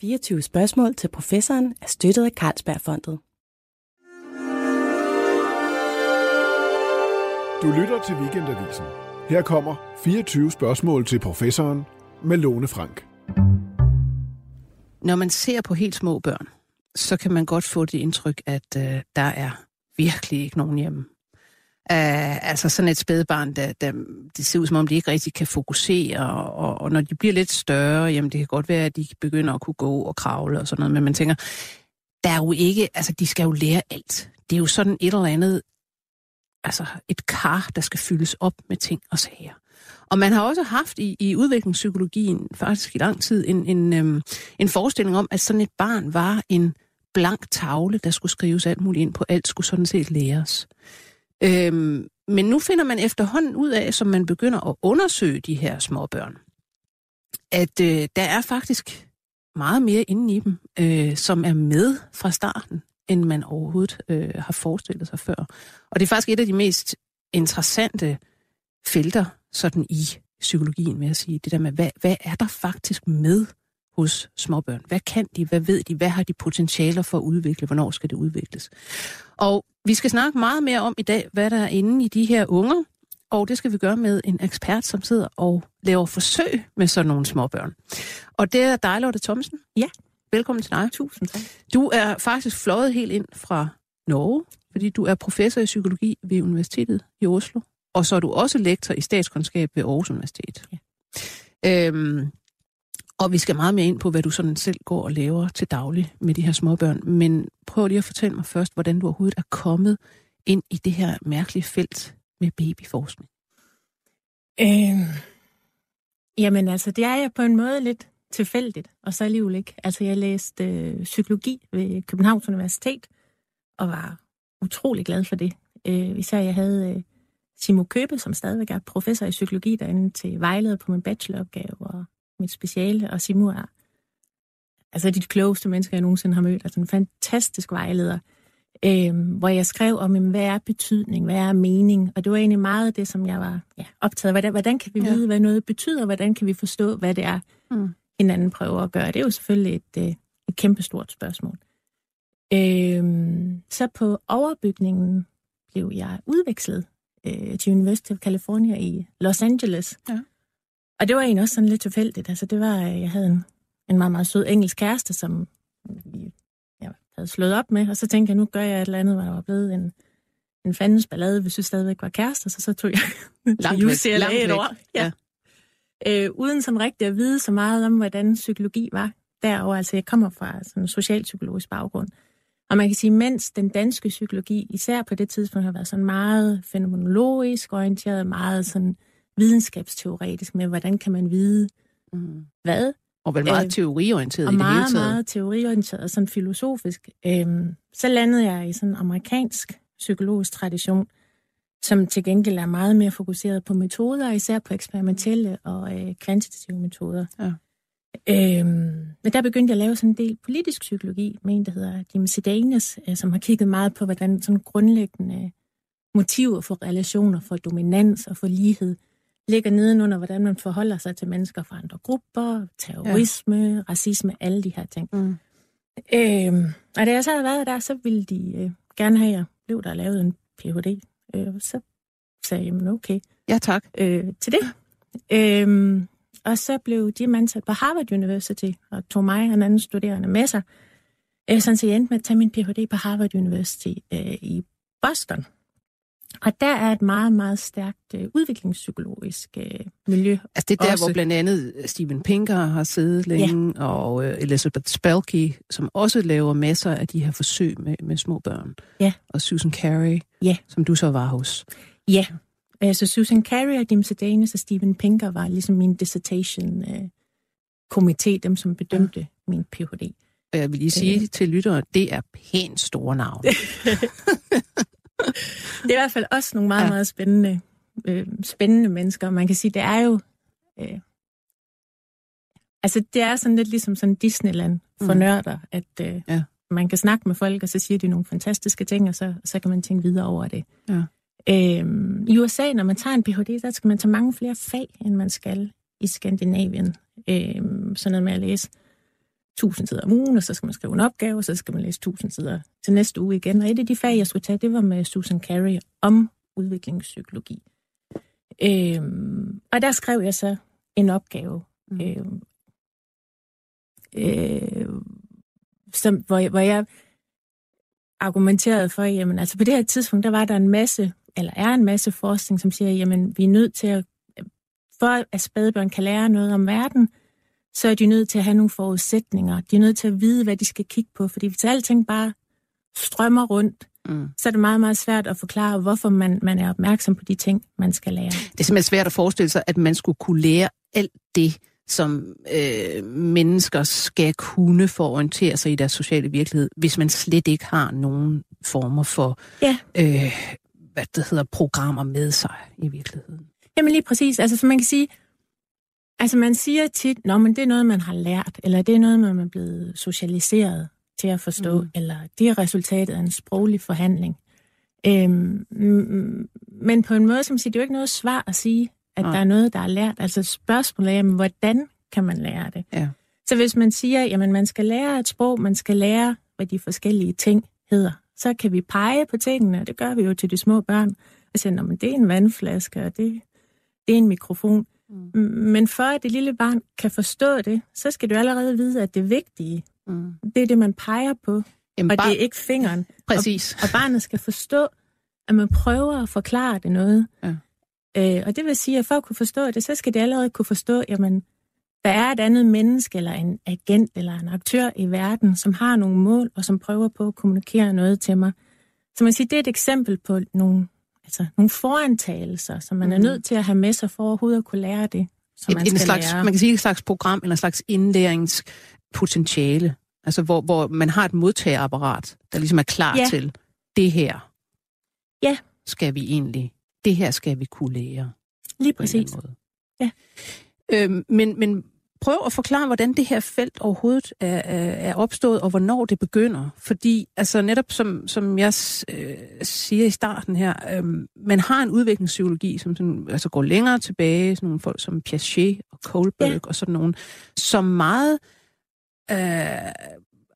24 spørgsmål til professoren er støttet af Carlsbergfondet. Du lytter til Weekendavisen. Her kommer 24 spørgsmål til professoren med Lone Frank. Når man ser på helt små børn, så kan man godt få det indtryk, at øh, der er virkelig ikke nogen hjemme. Uh, altså sådan et spædbarn, der, der, det ser ud som om, de ikke rigtig kan fokusere, og, og når de bliver lidt større, jamen det kan godt være, at de begynder at kunne gå og kravle og sådan noget, men man tænker, der er jo ikke, altså de skal jo lære alt. Det er jo sådan et eller andet, altså et kar, der skal fyldes op med ting og sager. Og man har også haft i, i udviklingspsykologien faktisk i lang tid en, en, øhm, en forestilling om, at sådan et barn var en blank tavle, der skulle skrives alt muligt ind på. Alt skulle sådan set læres. Øhm, men nu finder man efterhånden ud af, som man begynder at undersøge de her småbørn, at øh, der er faktisk meget mere inde i dem, øh, som er med fra starten, end man overhovedet øh, har forestillet sig før. Og det er faktisk et af de mest interessante felter sådan i psykologien, vil jeg sige. Det der med, hvad, hvad er der faktisk med hos småbørn? Hvad kan de? Hvad ved de? Hvad har de potentialer for at udvikle? Hvornår skal det udvikles? Og vi skal snakke meget mere om i dag, hvad der er inde i de her unger, og det skal vi gøre med en ekspert, som sidder og laver forsøg med sådan nogle småbørn. Og det er dig, Lotte Thomsen. Ja. Velkommen til dig. Tusind tak. Du er faktisk fløjet helt ind fra Norge, fordi du er professor i psykologi ved Universitetet i Oslo, og så er du også lektor i statskundskab ved Aarhus Universitet. Ja. Øhm, og vi skal meget mere ind på, hvad du sådan selv går og laver til daglig med de her småbørn. Men prøv lige at fortælle mig først, hvordan du overhovedet er kommet ind i det her mærkelige felt med babyforskning. Øh, jamen altså, det er jeg på en måde lidt tilfældigt, og så alligevel ikke. Altså, jeg læste øh, psykologi ved Københavns Universitet, og var utrolig glad for det. Øh, især jeg havde øh, Simo Købe, som stadigvæk er professor i psykologi derinde, til vejleder på min bacheloropgave og mit speciale, og Simo er altså de klogeste mennesker, jeg nogensinde har mødt. Altså en fantastisk vejleder, øh, hvor jeg skrev om, hvad er betydning, hvad er mening, og det var egentlig meget det, som jeg var ja, optaget af. Hvordan, hvordan kan vi ja. vide, hvad noget betyder, hvordan kan vi forstå, hvad det er, mm. hinanden prøver at gøre. Det er jo selvfølgelig et, øh, et kæmpestort spørgsmål. Øh, så på overbygningen blev jeg udvekslet øh, til University of California i Los Angeles. Ja. Og det var egentlig også sådan lidt tilfældigt. Altså det var, jeg havde en, en meget, meget sød engelsk kæreste, som jeg havde slået op med, og så tænkte jeg, nu gør jeg et eller andet, hvor der var blevet en, en fandens ballade, hvis vi stadigvæk var kærester, så så tog jeg langt til UCLA langt et år. Ja. ja. Øh, uden sådan rigtig at vide så meget om, hvordan psykologi var derovre. Altså jeg kommer fra sådan en socialpsykologisk baggrund. Og man kan sige, mens den danske psykologi, især på det tidspunkt, har været sådan meget fænomenologisk orienteret, meget sådan videnskabsteoretisk med, hvordan kan man vide mm. hvad. Og vel meget øh, teoriorienteret og i det meget, hele taget. meget teoriorienteret og sådan filosofisk. Øhm, så landede jeg i sådan en amerikansk psykologisk tradition, som til gengæld er meget mere fokuseret på metoder, især på eksperimentelle og øh, kvantitative metoder. Ja. Øhm, men der begyndte jeg at lave sådan en del politisk psykologi med en, der hedder Jim Sedanes, øh, som har kigget meget på, hvordan sådan grundlæggende motiver for relationer, for dominans og for lighed ligger nedenunder, hvordan man forholder sig til mennesker fra andre grupper, terrorisme, ja. racisme, alle de her ting. Mm. Øhm, og da jeg så havde været der, så ville de øh, gerne have, at jeg blev der og lavede en Ph.D. Øh, så sagde jeg, okay. Ja, tak. Øh, til det. Øhm, og så blev de ansat på Harvard University, og tog mig og en anden studerende med sig. Øh, sådan så jeg endte med at tage min Ph.D. på Harvard University øh, i Boston. Og der er et meget, meget stærkt øh, udviklingspsykologisk øh, miljø. Altså det er der, også. hvor blandt andet Steven Pinker har siddet længe, ja. og øh, Elizabeth Spelke, som også laver masser af de her forsøg med, med små børn. Ja. Og Susan Carey, ja. som du så var hos. Ja, altså Susan Carey og Dim Sedanis og Steven Pinker var ligesom min dissertation øh, komité, dem som bedømte ja. min Ph.D. Og jeg vil lige sige øh. til lyttere, det er pænt store navn. det er i hvert fald også nogle meget, ja. meget spændende, øh, spændende mennesker. Man kan sige, det er jo... Øh, altså, det er sådan lidt ligesom sådan Disneyland for mm. nørder, at øh, ja. man kan snakke med folk, og så siger de nogle fantastiske ting, og så, så kan man tænke videre over det. Ja. Øh, I USA, når man tager en Ph.D., der skal man tage mange flere fag, end man skal i Skandinavien. Øh, sådan noget med at læse 1000 sider om ugen, og så skal man skrive en opgave, og så skal man læse 1000 sider til næste uge igen. Og et af de fag, jeg skulle tage, det var med Susan Carey om udviklingspsykologi. Øhm, og der skrev jeg så en opgave, mm. øhm, øh, som, hvor, hvor jeg argumenterede for, jamen altså på det her tidspunkt, der var der en masse, eller er en masse forskning, som siger, jamen vi er nødt til at, for at spædbørn kan lære noget om verden, så er de nødt til at have nogle forudsætninger. De er nødt til at vide, hvad de skal kigge på, fordi hvis alting bare strømmer rundt, mm. så er det meget, meget svært at forklare, hvorfor man, man er opmærksom på de ting, man skal lære. Det er simpelthen svært at forestille sig, at man skulle kunne lære alt det, som øh, mennesker skal kunne for at orientere sig i deres sociale virkelighed, hvis man slet ikke har nogen former for ja. øh, hvad det hedder, programmer med sig i virkeligheden. Jamen lige præcis. Altså, for man kan sige, altså man siger tit, men det er noget, man har lært, eller det er noget, man er blevet socialiseret til at forstå, mm. eller det er resultatet af en sproglig forhandling. Øhm, men på en måde, som siger, det er jo ikke noget svar at sige, at ja. der er noget, der er lært. Altså spørgsmålet er, jamen, hvordan kan man lære det? Ja. Så hvis man siger, jamen man skal lære et sprog, man skal lære, hvad de forskellige ting hedder, så kan vi pege på tingene, og det gør vi jo til de små børn, og siger, men det er en vandflaske, og det, det er en mikrofon. Mm. Men for at det lille barn kan forstå det, så skal du allerede vide, at det vigtige, mm. det er det, man peger på, Jamen, og bar... det er ikke fingeren. Præcis. Og, og barnet skal forstå, at man prøver at forklare det noget. Ja. Øh, og det vil sige, at for at kunne forstå det, så skal det allerede kunne forstå, jamen, der er et andet menneske, eller en agent, eller en aktør i verden, som har nogle mål, og som prøver på at kommunikere noget til mig. Så man siger, det er et eksempel på nogle, altså, nogle forantagelser, som man mm. er nødt til at have med sig for overhovedet at kunne lære det, som et, man skal en slags, lære. Man kan sige et slags program, eller en slags indlæringspotentiale, altså hvor, hvor man har et modtagerapparat, der ligesom er klar ja. til, det her ja. skal vi egentlig det her skal vi kunne lære. Lige præcis. Ja. Øhm, men, men prøv at forklare, hvordan det her felt overhovedet er, er opstået, og hvornår det begynder. Fordi, altså netop som, som jeg øh, siger i starten her, øh, man har en udviklingspsykologi, som sådan, altså går længere tilbage, sådan nogle folk som Piaget og Kohlberg ja. og sådan nogle, som meget øh,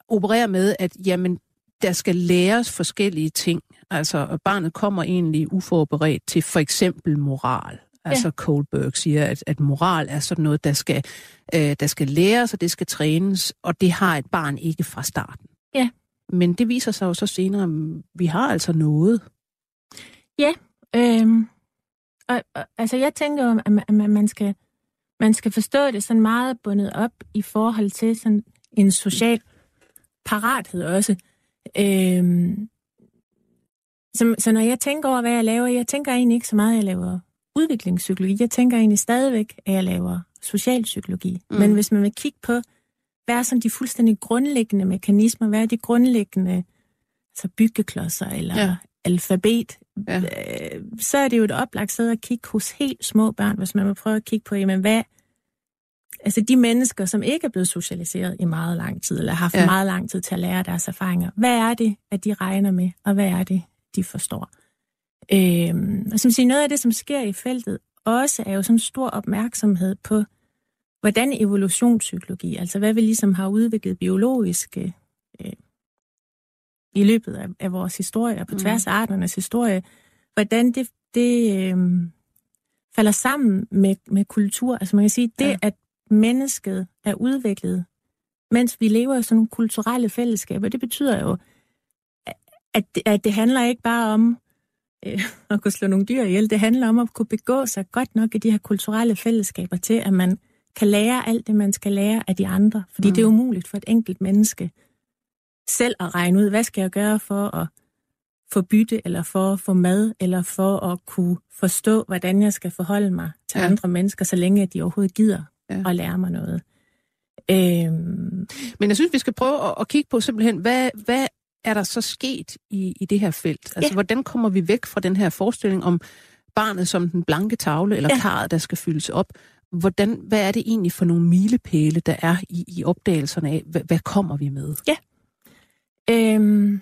opererer med, at jamen, der skal læres forskellige ting. Altså, barnet kommer egentlig uforberedt til for eksempel moral. Altså, ja. Kohlberg siger, at, at moral er sådan noget, der skal, øh, der skal læres, og det skal trænes, og det har et barn ikke fra starten. Ja. Men det viser sig jo så senere, at vi har altså noget. Ja, øh, og, og, altså jeg tænker jo, at man, man, skal, man skal forstå det sådan meget bundet op i forhold til sådan en social parathed også. Øhm, så, så når jeg tænker over, hvad jeg laver, jeg tænker egentlig ikke så meget, at jeg laver udviklingspsykologi. Jeg tænker egentlig stadigvæk, at jeg laver socialpsykologi. Mm. Men hvis man vil kigge på, hvad er sådan de fuldstændig grundlæggende mekanismer, hvad er de grundlæggende altså byggeklodser eller ja. alfabet, ja. Øh, så er det jo et oplagt sted at kigge hos helt små børn, hvis man vil prøve at kigge på, jamen hvad, altså de mennesker, som ikke er blevet socialiseret i meget lang tid, eller har haft ja. meget lang tid til at lære deres erfaringer, hvad er det, at de regner med, og hvad er det, de forstår? Øhm, og som siger, noget af det, som sker i feltet, også er jo sådan stor opmærksomhed på, hvordan evolutionspsykologi, altså hvad vi ligesom har udviklet biologisk øh, i løbet af, af vores historie, på tværs af mm. arternes historie, hvordan det, det øh, falder sammen med, med kultur. Altså man kan sige, det ja. at mennesket er udviklet, mens vi lever i sådan nogle kulturelle fællesskaber. Det betyder jo, at at det handler ikke bare om øh, at kunne slå nogle dyr ihjel. Det handler om at kunne begå sig godt nok i de her kulturelle fællesskaber til, at man kan lære alt det, man skal lære af de andre. Fordi mm. det er umuligt for et enkelt menneske selv at regne ud, hvad skal jeg gøre for at få bytte, eller for at få mad, eller for at kunne forstå, hvordan jeg skal forholde mig til ja. andre mennesker, så længe de overhovedet gider ja. og lære mig noget. Øhm. Men jeg synes, vi skal prøve at, at kigge på simpelthen, hvad, hvad er der så sket i, i det her felt? Altså, ja. hvordan kommer vi væk fra den her forestilling om barnet som den blanke tavle, eller ja. karret, der skal fyldes op? Hvordan, hvad er det egentlig for nogle milepæle, der er i, i opdagelserne af, hvad, hvad kommer vi med? Ja. Øhm.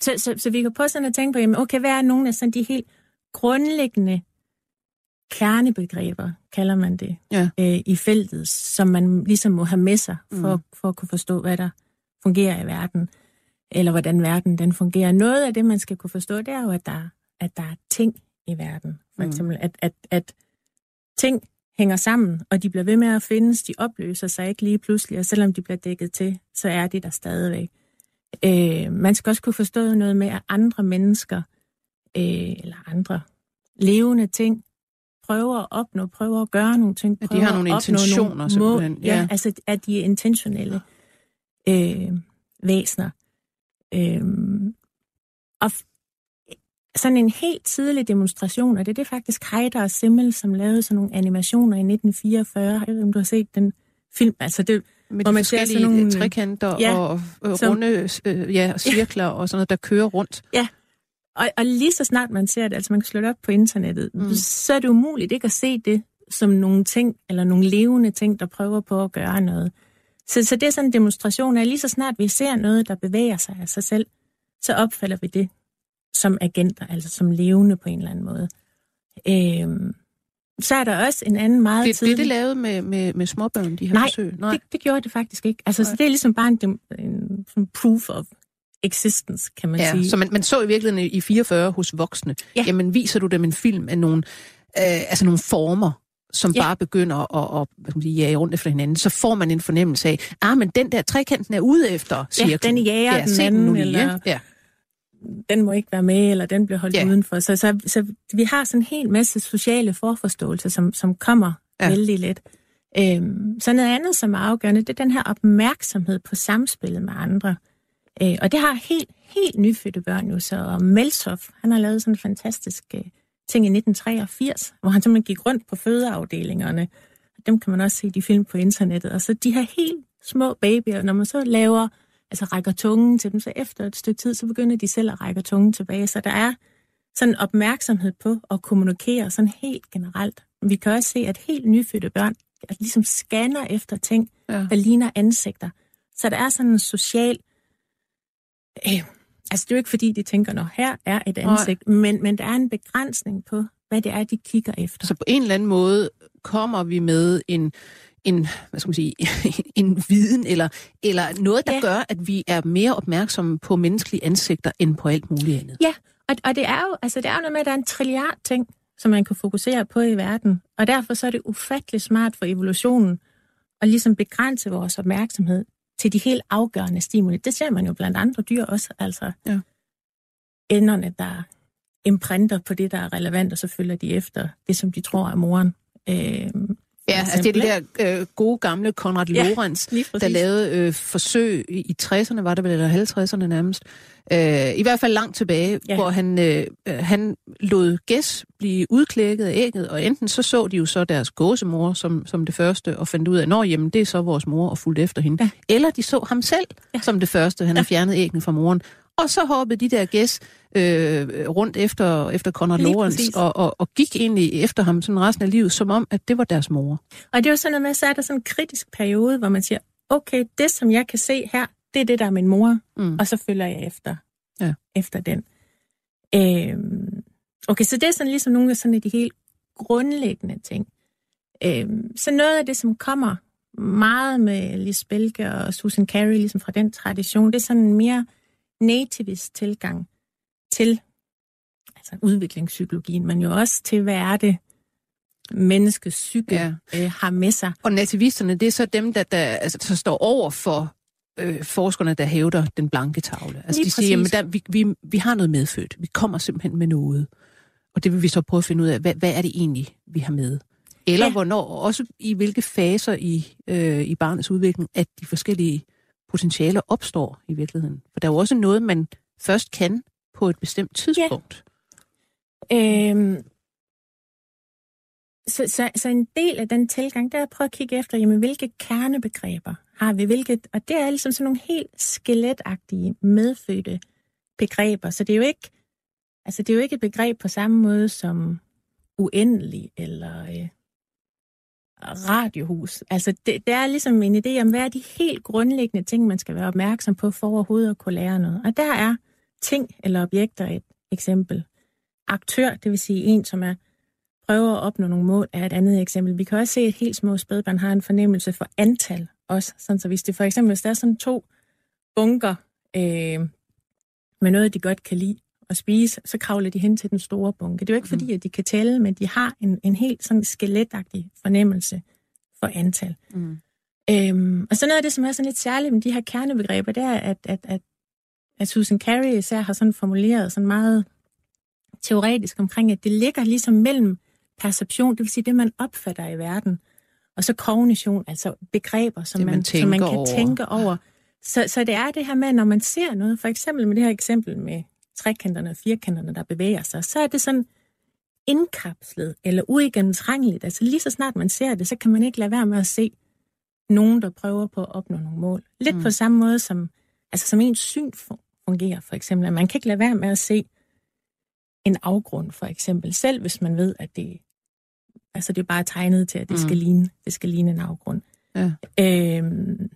Så, så, så vi kan prøve sådan at tænke på, jamen, okay, hvad er nogle af sådan de helt grundlæggende kernebegreber, kalder man det, Ja. øh, i feltet, som man ligesom må have med sig for, Mm. for at kunne forstå, hvad der fungerer i verden, eller hvordan verden den fungerer. Noget af det, man skal kunne forstå, det er jo, at der, at der er ting i verden. For Mm. eksempel, at, at, at ting hænger sammen, og de bliver ved med at findes, de opløser sig ikke lige pludselig, og selvom de bliver dækket til, så er de der stadigvæk. Øh, man skal også kunne forstå noget med, at andre mennesker, øh, eller andre levende ting, prøver at opnå, prøver at gøre nogle ting. At de har nogle intentioner, nogle simpelthen, Ja, ja. altså at de er intentionelle øh, væsner. Øh, og sådan en helt tidlig demonstration, og det er det faktisk Heider og Simmel, som lavede sådan nogle animationer i 1944. Jeg ved ikke, om du har set den film. Altså det, Med de man ser forskellige sådan nogle- nogle, trekanter Ja, og øh, som- runde øh, ja, cirkler og sådan noget, der kører rundt. Og, og lige så snart man ser det, altså man kan slå det op på internettet, mm. så er det umuligt ikke at se det som nogle ting, eller nogle levende ting, der prøver på at gøre noget. Så, så det er sådan en demonstration af, lige så snart vi ser noget, der bevæger sig af sig selv, så opfatter vi det som agenter, altså som levende på en eller anden måde. Øhm, så er der også en anden meget Det, tidlig... blev det lavet med, med, med småbørn, de her Nej, forsøg? Nej. Det, det gjorde det faktisk ikke. Altså, så det er ligesom bare en, dem- en, en proof of existence, kan man Ja, sige. så man, man så i virkeligheden i 44 hos voksne. Ja. Jamen, viser du dem en film af nogle, øh, altså nogle former, som Ja. bare begynder at, at hvad man sige, jage rundt efter hinanden, så får man en fornemmelse af, ah, men den der trekanten er ude efter cirklen. den jager ja, den anden, nu lige, eller-? Ja. den må ikke være med, eller den bliver holdt Ja. ja. udenfor. Så, så, så vi har sådan en hel masse sociale forforståelser, som, som kommer Ja. ja. vældig let. Øhm, så noget andet, som er afgørende, det er den her opmærksomhed på samspillet med andre. Øh, og det har helt, helt nyfødte børn jo. Så Melsoff, han har lavet sådan en fantastisk øh, ting i 1983, hvor han simpelthen gik rundt på fødeafdelingerne. Dem kan man også se i de film på internettet. Og så de her helt små babyer, når man så laver altså rækker tungen til dem, så efter et stykke tid, så begynder de selv at række tungen tilbage. Så der er sådan opmærksomhed på at kommunikere sådan helt generelt. Vi kan også se, at helt nyfødte børn at ligesom scanner efter ting, Ja. der ligner ansigter. Så der er sådan en social... Øh, altså det er jo ikke fordi, de tænker, når her er et Nej. ansigt, men, men der er en begrænsning på, hvad det er, de kigger efter. Så på en eller anden måde kommer vi med en, en hvad skal man sige, en viden, eller, eller noget, der. Ja. gør, at vi er mere opmærksomme på menneskelige ansigter, end på alt muligt andet. Ja, og, og det er jo altså det er jo noget med, at der er en trilliard ting, som man kan fokusere på i verden. Og derfor så er det ufattelig smart for evolutionen at ligesom begrænse vores opmærksomhed til de helt afgørende stimuli. Det ser man jo blandt andre dyr også, altså Ja. enderne, der imprinter på det, der er relevant, og så følger de efter det, som de tror er moren. Øhm, Ja, altså det er de der øh, gode gamle Konrad Ja, Lorenz, lige der lavede øh, forsøg i, i 60'erne, var det vel, eller 50'erne nærmest. Øh, I hvert fald langt tilbage, ja. Hvor han, øh, øh, han lod gæs blive udklækket af ægget, og enten så så de jo så deres gåsemor som, som det første, og fandt ud af, at jamen, det er så vores mor, og fulgte efter hende. Ja. Eller de så ham selv ja. som det første, han ja. har fjernet æggene fra moren. Og så hoppede de der gæs øh, rundt efter, efter Konrad Lige Lorenz, og, og, og gik egentlig efter ham sådan resten af livet, som om, at det var deres mor. Og det er jo sådan noget med, så er der sådan en kritisk periode, hvor man siger, okay, det som jeg kan se her, det er det, der er min mor, Mm. og så følger jeg efter, Ja. efter den. Øhm, okay, så det er sådan ligesom nogle af sådan af de helt grundlæggende ting. Øhm, så noget af det, som kommer meget med Lis Belke og Susan Carey, ligesom fra den tradition, det er sådan en mere nativist tilgang til altså udviklingspsykologien, men jo også til, hvad er det, menneskets psyke Ja. øh, har med sig. Og nativisterne, det er så dem, der, der, altså, der står over for øh, forskerne, der hævder den blanke tavle. Altså Lige de siger, jamen, der, vi, vi, vi har noget medfødt. Vi kommer simpelthen med noget. Og det vil vi så prøve at finde ud af, hvad, hvad er det egentlig, vi har med? Eller ja. Ja. hvornår, og også i hvilke faser i, øh, i barnets udvikling, at de forskellige potentialer opstår i virkeligheden. For der er jo også noget, man først kan på et bestemt tidspunkt. Øhm, så, så, så en del af den tilgang, det er at prøve at kigge efter, jamen, hvilke kernebegreber har vi, hvilket, og det er ligesom sådan nogle helt skeletagtige, medfødte begreber, så det er jo ikke, altså det er jo ikke et begreb på samme måde som uendelig eller øh, radiohus. Altså det, det er ligesom en idé om, hvad er de helt grundlæggende ting, man skal være opmærksom på for overhovedet at kunne lære noget. Og der er ting eller objekter et eksempel. Aktør, det vil sige en, som er prøver at opnå nogle mål, er et andet eksempel. Vi kan også se, at helt små spædbørn har en fornemmelse for antal også. Sådan, så hvis det for eksempel, hvis der er sådan to bunker øh, med noget, de godt kan lide at spise, så kravler de hen til den store bunke. Det er jo ikke mm. fordi, at de kan tælle, men de har en, en helt sådan skeletagtig fornemmelse for antal. Mm. Øhm, og så noget af det, som er sådan lidt særligt med de her kernebegreber, det er, at, at, at, at Susan Carey især har sådan formuleret sådan meget teoretisk omkring, at det ligger ligesom mellem perception, det vil sige det, man opfatter i verden, og så kognition, altså begreber, som, det, man, man, som man kan over. tænke over. Så, så det er det her med, når man ser noget, for eksempel med det her eksempel med trekanterne og firkanterne, der bevæger sig, så er det sådan indkapslet eller uigennemtrængeligt. Altså lige så snart man ser det, så kan man ikke lade være med at se nogen, der prøver på at opnå nogle mål. Lidt mm. på samme måde som, altså som ens syn fungerer, for eksempel. man kan ikke lade være med at se en afgrund, for eksempel. Selv hvis man ved, at det, altså det er bare tegnet til, at det, mm. skal, ligne, det skal ligne en afgrund. Ja. Øhm,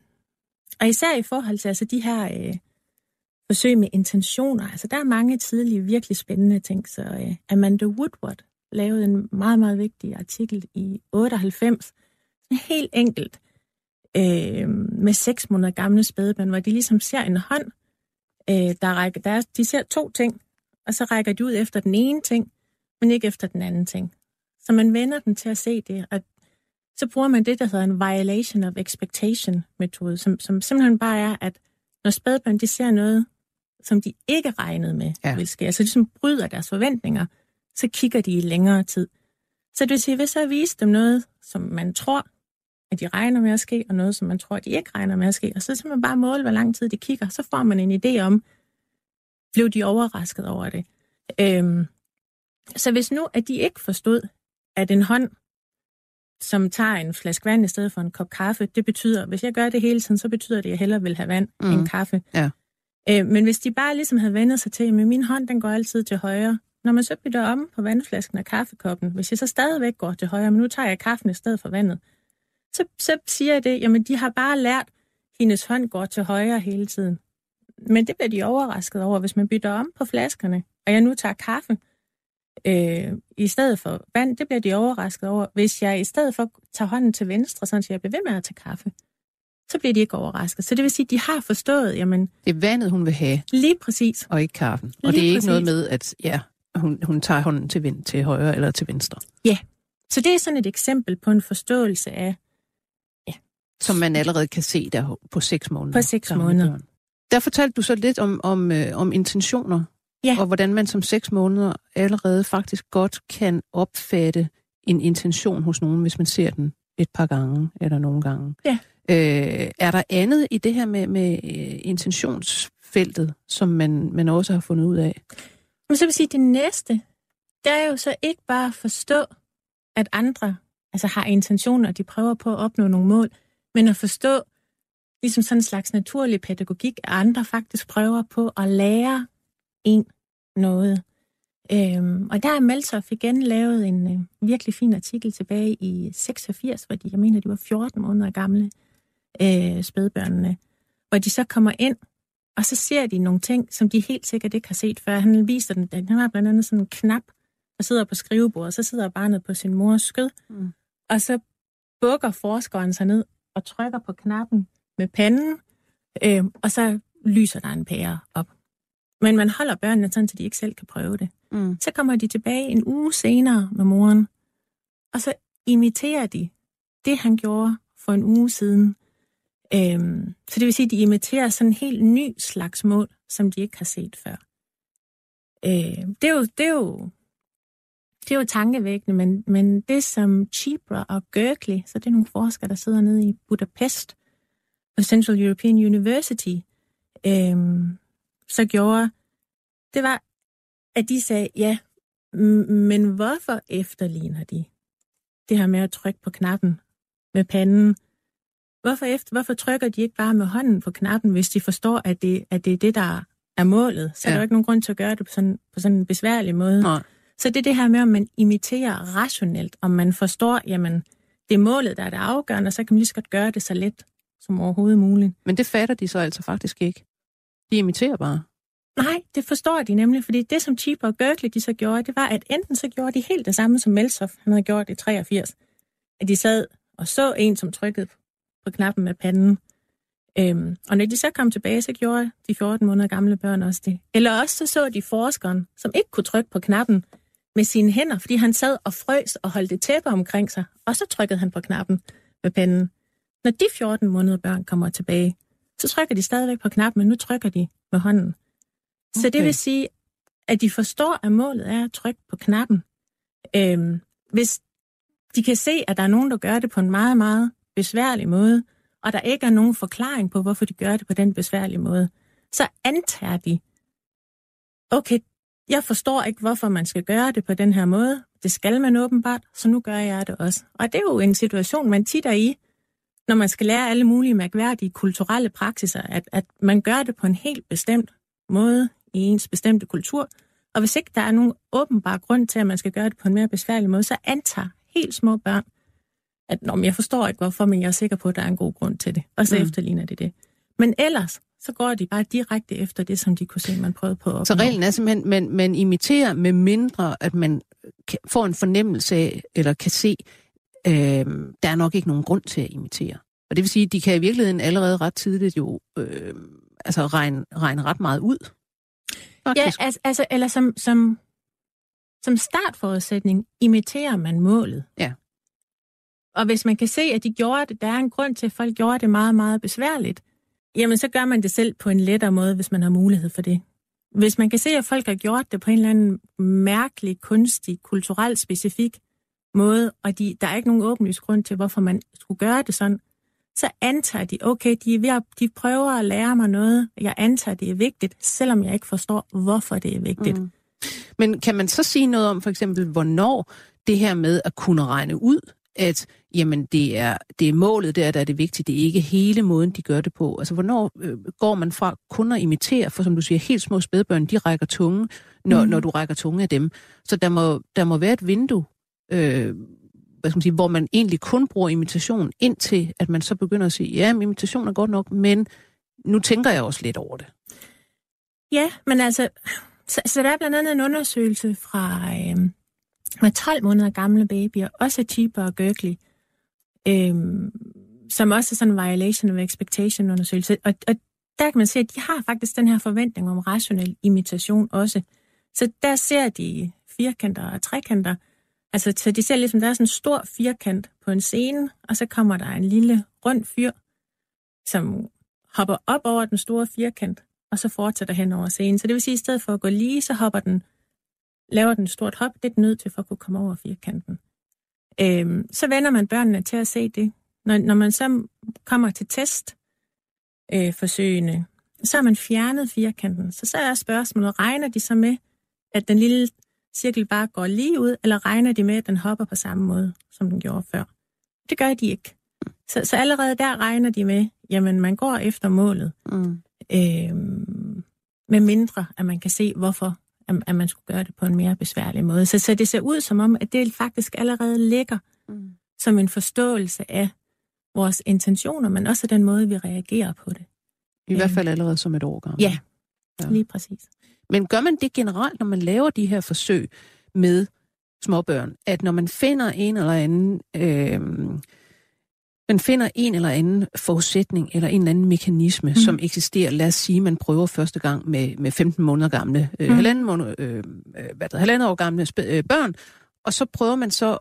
og især i forhold til altså de her øh, forsøg med intentioner, altså der er mange tidlige, virkelig spændende ting. Så øh, Amanda Woodward lavede en meget, meget vigtig artikel i 98, helt enkelt, øh, med seks måneder gamle spædebørn, hvor de ligesom ser en hånd, øh, der rækker, der er, de ser to ting, og så rækker de ud efter den ene ting, men ikke efter den anden ting. Så man vender dem til at se det, og så bruger man det, der hedder en violation of expectation metode, som, som simpelthen bare er, at når spædbørn de ser noget, som de ikke regnede med ja. vil ske, altså de som bryder deres forventninger, så kigger de i længere tid. Så det vil sige, hvis jeg viser dem noget, som man tror, at de regner med at ske, og noget, som man tror, at de ikke regner med at ske, og så simpelthen bare måle, hvor lang tid de kigger, så får man en idé om, blev de overrasket over det. Øhm, så hvis nu, at de ikke forstod, at en hånd, som tager en flaske vand i stedet for en kop kaffe, det betyder, hvis jeg gør det hele tiden, så betyder det, at jeg hellere vil have vand mm. end kaffe. Ja. Øh, men hvis de bare ligesom havde vendt sig til, at min hånd, den går altid til højre, når man så bytter om på vandflasken og kaffekoppen, hvis jeg så stadigvæk går til højre, men nu tager jeg kaffen i stedet for vandet, så, så siger jeg det, jamen de har bare lært, at hendes hånd går til højre hele tiden. Men det bliver de overrasket over, hvis man bytter om på flaskerne, og jeg nu tager kaffe øh, i stedet for vand, det bliver de overrasket over. Hvis jeg i stedet for tager hånden til venstre, så jeg bliver ved med at tage kaffe, så bliver de ikke overrasket. Så det vil sige, at de har forstået, jamen... Det er vandet, hun vil have. Lige præcis. Og ikke kaffen. Og lige det er præcis. ikke noget med, at ja, hun, hun tager hånden til, vind, til højre eller til venstre. Ja, så det er sådan et eksempel på en forståelse af... Ja. Som man allerede kan se der på seks måneder. På seks måneder. Der fortalte du så lidt om, om, øh, om intentioner, ja. og hvordan man som seks måneder allerede faktisk godt kan opfatte en intention hos nogen, hvis man ser den et par gange eller nogle gange. Ja. Øh, er der andet i det her med, med øh, intentionsfeltet, som man, man også har fundet ud af? Men så vil sige, det næste, det er jo så ikke bare at forstå, at andre altså har intentioner, og de prøver på at opnå nogle mål, men at forstå, ligesom sådan en slags naturlig pædagogik, at andre faktisk prøver på at lære en noget. Øhm, og der har Meltoff igen lavet en øh, virkelig fin artikel tilbage i 86, hvor de, jeg mener, de var 14 måneder gamle, øh, spædbørnene, hvor de så kommer ind, og så ser de nogle ting, som de helt sikkert ikke har set før. Han viser den, han har blandt andet sådan en knap, der sidder på skrivebordet, og så sidder barnet på sin mors skød, mm. og så bukker forskeren sig ned og trykker på knappen med panden, øh, og så lyser der en pære op. Men man holder børnene sådan, så de ikke selv kan prøve det. Mm. Så kommer de tilbage en uge senere med moren, og så imiterer de det, han gjorde for en uge siden. Øhm, så det vil sige, at de imiterer sådan en helt ny slags mål, som de ikke har set før. Øh, det, er jo, det, er jo, det er jo tankevækkende, men, men det som Chibra og Gerkley, så det er nogle forskere, der sidder nede i Budapest på Central European University, øhm, så gjorde, det var, at de sagde, ja, men hvorfor efterligner de det her med at trykke på knappen med panden? Hvorfor, efter, hvorfor trykker de ikke bare med hånden på knappen, hvis de forstår, at det, at det er det, der er målet? Så ja. er der jo ikke nogen grund til at gøre det på sådan, på sådan en besværlig måde. Nej. Så det er det her med, om man imiterer rationelt, om man forstår, jamen, det er målet, der er det afgørende, og så kan man lige så godt gøre det så let som overhovedet muligt. Men det fatter de så altså faktisk ikke. De imiterer bare. Nej, det forstår de nemlig, fordi det, som Cheaper og Gerkley de så gjorde, det var, at enten så gjorde de helt det samme, som Melsoff han havde gjort i 83. At de sad og så en, som trykkede på knappen med panden. Øhm, og når de så kom tilbage, så gjorde de 14 måneder gamle børn også det. Eller også så så de forskeren, som ikke kunne trykke på knappen med sine hænder, fordi han sad og frøs og holdt et tæppe omkring sig, og så trykkede han på knappen med panden. Når de 14 måneder børn kommer tilbage, så trykker de stadigvæk på knappen, men nu trykker de med hånden. Okay. Så det vil sige, at de forstår, at målet er at trykke på knappen. Øhm, hvis de kan se, at der er nogen, der gør det på en meget, meget besværlig måde, og der ikke er nogen forklaring på, hvorfor de gør det på den besværlige måde, så antager de, okay, jeg forstår ikke, hvorfor man skal gøre det på den her måde. Det skal man åbenbart, så nu gør jeg det også. Og det er jo en situation, man tit er i, når man skal lære alle mulige mærkværdige kulturelle praksiser, at, at man gør det på en helt bestemt måde i ens bestemte kultur. Og hvis ikke der er nogen åbenbar grund til, at man skal gøre det på en mere besværlig måde, så antager helt små børn, at Nå, jeg forstår ikke hvorfor, men jeg er sikker på, at der er en god grund til det. Og så mm. efterligner det det. Men ellers, så går de bare direkte efter det, som de kunne se, man prøvede på at Så reglen er simpelthen, at man, man imiterer med mindre, at man får en fornemmelse af, eller kan se, øh, der er nok ikke nogen grund til at imitere. Og det vil sige, at de kan i virkeligheden allerede ret tidligt jo øh, altså regne, regne ret meget ud. Faktisk. Ja, altså, altså eller som, som, som startforudsætning imiterer man målet. Ja. Og hvis man kan se, at de gjorde det, der er en grund til, at folk gjorde det meget, meget besværligt, jamen så gør man det selv på en lettere måde, hvis man har mulighed for det. Hvis man kan se, at folk har gjort det på en eller anden mærkelig, kunstig, kulturelt specifik måde, og de, der er ikke nogen åbenlyst grund til, hvorfor man skulle gøre det sådan, så antager de, okay, de, er ved at, de prøver at lære mig noget, jeg antager, det er vigtigt, selvom jeg ikke forstår, hvorfor det er vigtigt. Mm. Men kan man så sige noget om for eksempel, hvornår det her med at kunne regne ud, at jamen, det, er, det er målet der, der er det vigtige, det er ikke hele måden, de gør det på. Altså, hvornår øh, går man fra kun at imitere, for som du siger, helt små spædbørn, de rækker tunge, når, mm. når du rækker tunge af dem. Så der må, der må være et vindue, øh, hvad skal man sige, hvor man egentlig kun bruger imitation, indtil at man så begynder at sige, ja, imitation er godt nok, men nu tænker jeg også lidt over det. Ja, men altså, så, så der er blandt andet en undersøgelse fra øh, med 12 måneder gamle babyer, også Cheaper og Gurgly, øh, som også er sådan en violation of expectation undersøgelse. Og, og der kan man se, at de har faktisk den her forventning om rationel imitation også. Så der ser de firkanter og trekanter, Altså, så de ser ligesom, der er sådan en stor firkant på en scene, og så kommer der en lille rund fyr, som hopper op over den store firkant, og så fortsætter hen over scenen. Så det vil sige, at i stedet for at gå lige, så hopper den, laver den et stort hop. Det er den nødt til for at kunne komme over firkanten. Øhm, så vender man børnene til at se det. Når, når man så kommer til testforsøgene, øh, så har man fjernet firkanten. Så så er spørgsmålet, regner de så med, at den lille cirkel bare går lige ud, eller regner de med, at den hopper på samme måde, som den gjorde før? Det gør de ikke. Så, så allerede der regner de med, jamen man går efter målet. Mm. Øhm, med mindre, at man kan se, hvorfor at, at man skulle gøre det på en mere besværlig måde. Så, så det ser ud som om, at det faktisk allerede ligger mm. som en forståelse af vores intentioner, men også den måde, vi reagerer på det. I øhm. hvert fald allerede som et år gammel. Ja, ja, lige præcis. Men gør man det generelt, når man laver de her forsøg med småbørn, at når man finder en eller anden... Øh, man finder en eller anden forudsætning eller en eller anden mekanisme, mm. som eksisterer. Lad os sige, man prøver første gang med, med 15 måneder gamle, øh, mm. halvanden, måned, øh, øh, hvad der, halvanden år gamle spæ- øh, børn, og så prøver man så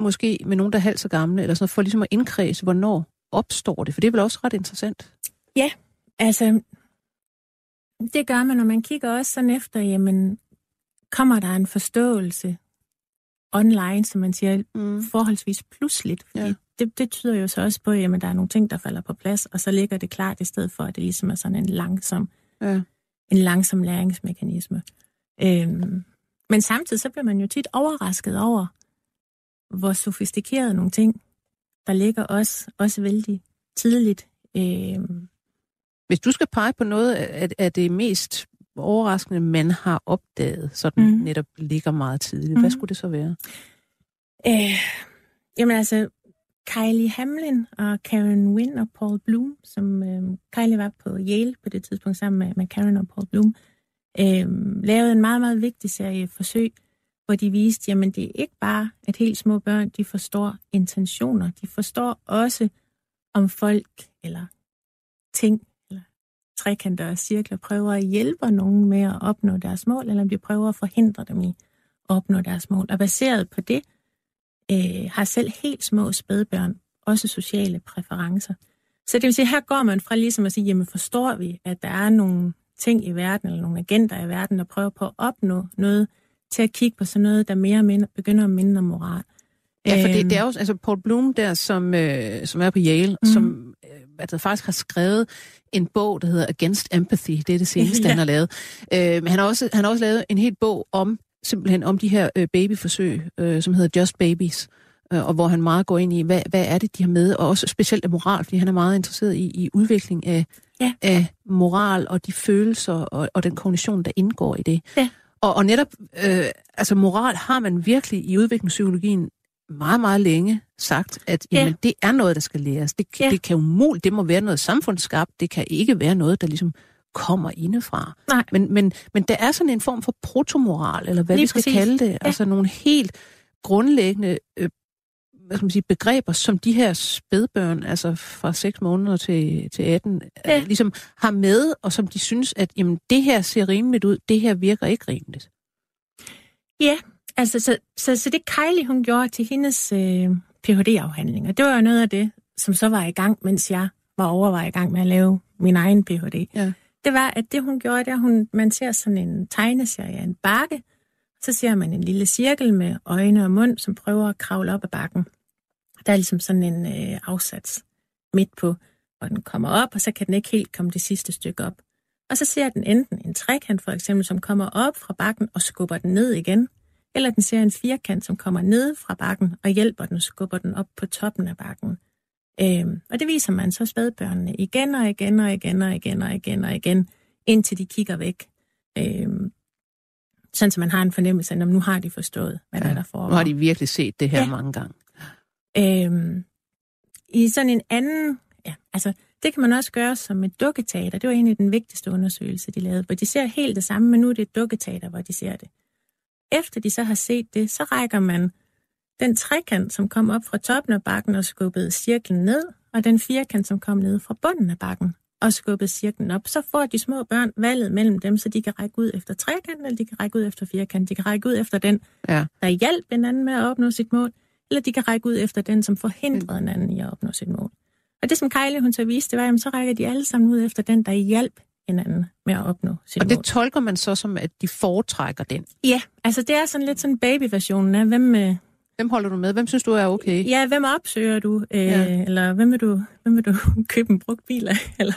måske med nogen, der er halvt så gamle, eller sådan for ligesom at indkredse, hvornår opstår det, for det er vel også ret interessant. Ja, altså det gør man, når man kigger også sådan efter, jamen, kommer der en forståelse online, som man siger, mm. forholdsvis pludseligt? Fordi ja. det, det tyder jo så også på, at der er nogle ting, der falder på plads, og så ligger det klart i stedet for, at det ligesom er sådan en langsom, ja. en langsom læringsmekanisme. Øhm, men samtidig så bliver man jo tit overrasket over, hvor sofistikerede nogle ting, der ligger også, også vældig tidligt. Øhm, hvis du skal pege på noget af, det mest overraskende, man har opdaget, sådan mm. netop ligger meget tidligt, mm. hvad skulle det så være? Øh, jamen altså, Kylie Hamlin og Karen Wynn og Paul Bloom, som øh, Kylie var på Yale på det tidspunkt sammen med, med Karen og Paul Bloom, øh, lavede en meget, meget vigtig serie forsøg, hvor de viste, jamen det er ikke bare, at helt små børn, de forstår intentioner. De forstår også, om folk eller ting trekanter og cirkler prøver at hjælpe nogen med at opnå deres mål, eller om de prøver at forhindre dem i at opnå deres mål. Og baseret på det, øh, har selv helt små spædbørn også sociale præferencer. Så det vil sige, her går man fra ligesom at sige, jamen forstår vi, at der er nogle ting i verden, eller nogle agenter i verden, der prøver på at opnå noget, til at kigge på sådan noget, der mere minder, begynder at minde om moral. Ja, for det, det er jo altså Paul Bloom der, som, øh, som er på Yale, mm. som altså, faktisk har skrevet en bog, der hedder Against Empathy. Det er det seneste, ja. han har lavet. Øh, men han har, også, han har også lavet en helt bog om simpelthen om de her øh, babyforsøg, øh, som hedder Just Babies, øh, og hvor han meget går ind i, hvad, hvad er det, de har med, og også specielt af moral, fordi han er meget interesseret i, i udvikling af, ja. af moral og de følelser og, og den kognition, der indgår i det. Ja. Og, og netop, øh, altså moral har man virkelig i udviklingspsykologien meget, meget længe sagt, at jamen, ja. det er noget, der skal læres. Det, ja. det kan umuligt, det må være noget samfundsskabt, det kan ikke være noget, der ligesom kommer indefra. Nej. Men, men, men der er sådan en form for protomoral, eller hvad Lige vi skal præcis. kalde det. Ja. Altså nogle helt grundlæggende øh, hvad skal man sige, begreber, som de her spædbørn, altså fra 6 måneder til, til 18, ja. øh, ligesom har med, og som de synes, at jamen, det her ser rimeligt ud, det her virker ikke rimeligt. Ja, altså så, så, så det Kylie, hun gjorde til hendes øh, Ph.D.-afhandling, og det var jo noget af det, som så var i gang, mens jeg var overvejet i gang med at lave min egen Ph.D. Ja. Det var, at det hun gjorde, det er, hun, man ser sådan en tegneserie af en bakke, så ser man en lille cirkel med øjne og mund, som prøver at kravle op ad bakken. Der er ligesom sådan en øh, afsats midt på, hvor den kommer op, og så kan den ikke helt komme det sidste stykke op. Og så ser den enten en trekant for eksempel, som kommer op fra bakken og skubber den ned igen, eller den ser en firkant, som kommer ned fra bakken og hjælper den skubber den op på toppen af bakken. Øhm, og det viser man så spædbørnene igen og igen og igen og igen og igen og igen, indtil de kigger væk. Øhm, sådan, så man har en fornemmelse af, at nu har de forstået, hvad ja, der, der foregår. Nu har de virkelig set det her ja. mange gange. Øhm, I sådan en anden... Ja, altså, det kan man også gøre som et dukketeater. Det var egentlig den vigtigste undersøgelse, de lavede, hvor de ser helt det samme, men nu er det et dukketeater, hvor de ser det. Efter de så har set det, så rækker man den trekant, som kom op fra toppen af bakken og skubbede cirklen ned, og den firkant, som kom ned fra bunden af bakken og skubbede cirklen op, så får de små børn valget mellem dem, så de kan række ud efter trekanten, eller de kan række ud efter firkanten. De kan række ud efter den, ja. der hjælp en anden med at opnå sit mål, eller de kan række ud efter den, som forhindrede en anden i at opnå sit mål. Og det, som Kylie hun så viste, det var, at så rækker de alle sammen ud efter den, der hjælp hinanden med at opnå sit Og det mål. tolker man så som, at de foretrækker den? Ja, altså det er sådan lidt sådan babyversionen af, hvem, øh, Hvem holder du med? Hvem synes du er okay? Ja, hvem opsøger du? Øh, ja. Eller hvem vil du, hvem vil du købe en brugt bil af? Eller,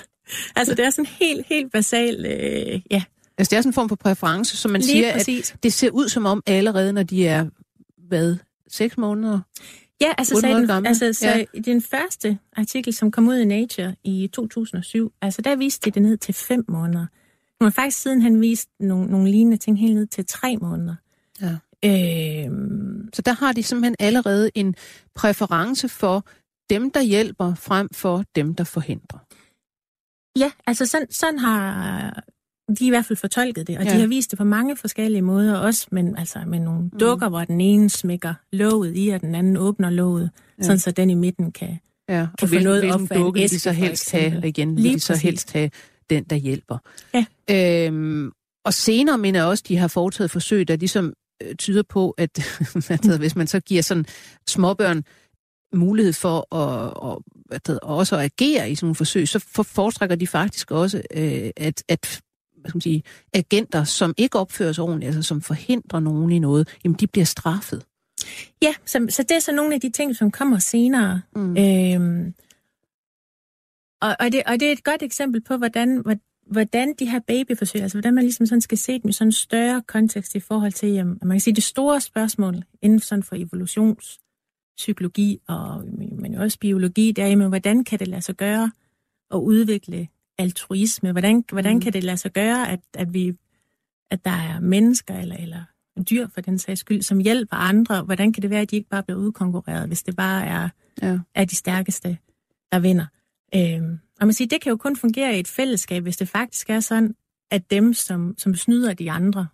altså, det er sådan helt, helt basal, øh, ja. Altså, det er sådan en form for præference, som man Lige siger, præcis. at det ser ud som om allerede, når de er, hvad, seks måneder? Ja, altså, sagde den, altså så ja. den første artikel, som kom ud i Nature i 2007, altså der viste de det ned til fem måneder. Men faktisk siden han viste nogle, nogle lignende ting helt ned til tre måneder. Ja. Øhm, så der har de simpelthen allerede en præference for dem, der hjælper, frem for dem, der forhindrer. Ja, altså sådan, sådan har de i hvert fald fortolket det, og ja. de har vist det på mange forskellige måder, også men, altså, med nogle mm. dukker, hvor den ene smækker låget i, og den anden åbner låget, ja. sådan så den i midten kan, ja. kan få noget op af dukke, de så helst have, igen, Lige de så helst have den, der hjælper. Ja. Øhm, og senere mener jeg også, de har foretaget forsøg, der ligesom øh, tyder på, at hvis man så giver sådan småbørn mulighed for at, at, at også at agere i sådan nogle forsøg, så foretrækker de faktisk også, øh, at, at hvad skal man sige, agenter, som ikke opfører sig ordentligt, altså som forhindrer nogen i noget, jamen de bliver straffet. Ja, så, så det er så nogle af de ting, som kommer senere. Mm. Øhm, og, og, det, og det er et godt eksempel på, hvordan, hvordan de her babyforsøg, altså hvordan man ligesom sådan skal se dem i sådan en større kontekst i forhold til, jamen, man kan sige, det store spørgsmål inden for, sådan for evolutionspsykologi og men også biologi, det er, jamen, hvordan kan det lade sig gøre at udvikle altruisme? Hvordan, hvordan mm. kan det lade sig gøre, at, at, vi, at der er mennesker eller, eller dyr for den sags skyld, som hjælper andre? Hvordan kan det være, at de ikke bare bliver udkonkurreret, hvis det bare er, ja. er de stærkeste, der vinder? Øhm, og man siger, det kan jo kun fungere i et fællesskab, hvis det faktisk er sådan, at dem, som, som snyder de andre,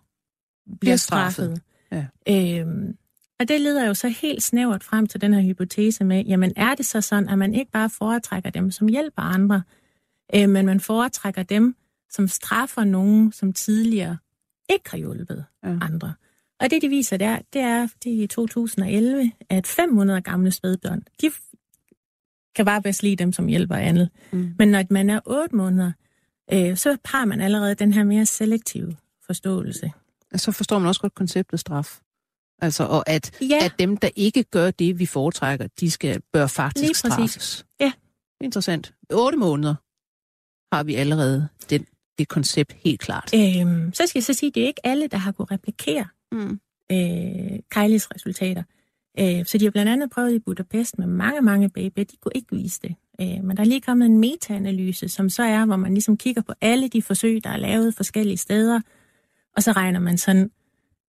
bliver, straffet. straffet. Øhm, og det leder jo så helt snævert frem til den her hypotese med, jamen er det så sådan, at man ikke bare foretrækker dem, som hjælper andre, øh, men man foretrækker dem, som straffer nogen, som tidligere ikke har hjulpet Ja. andre. Og det, de viser der, det er, det er i 2011, at 500 gamle spædbørn, de kan bare bedst lide dem, som hjælper andet. Mm. Men når man er 8 måneder, øh, så har man allerede den her mere selektive forståelse. Så forstår man også godt konceptet straf. Altså, og at, Ja. at dem, der ikke gør det, vi foretrækker, de skal bør faktisk straffes. Ja. Interessant. Otte måneder har vi allerede den, det koncept helt klart. Øhm, så skal jeg så sige, at det er ikke alle, der har kunnet replikere Mm. øh, Kylie's resultater. Øh, så de har blandt andet prøvet i Budapest med mange, mange babyer. De kunne ikke vise det. Øh, men der er lige kommet en metaanalyse, som så er, hvor man ligesom kigger på alle de forsøg, der er lavet forskellige steder, og så regner man sådan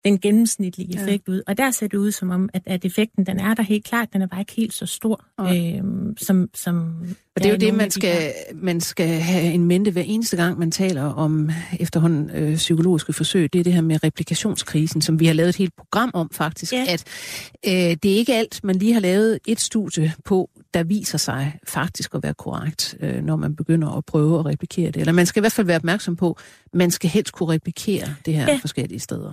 den gennemsnitlige Ja. effekt ud. Og der ser det ud som om, at, at effekten, den er der helt klart, den er bare ikke helt så stor, Nej. øh, som, som Og det er jo det, man skal, man skal have en mente hver eneste gang, man taler om efterhånden øh, psykologiske forsøg. Det er det her med replikationskrisen, som vi har lavet et helt program om faktisk. Ja. At øh, det er ikke alt, man lige har lavet et studie på, der viser sig faktisk at være korrekt, øh, når man begynder at prøve at replikere det. Eller man skal i hvert fald være opmærksom på, man skal helst kunne replikere det her Ja. forskellige steder.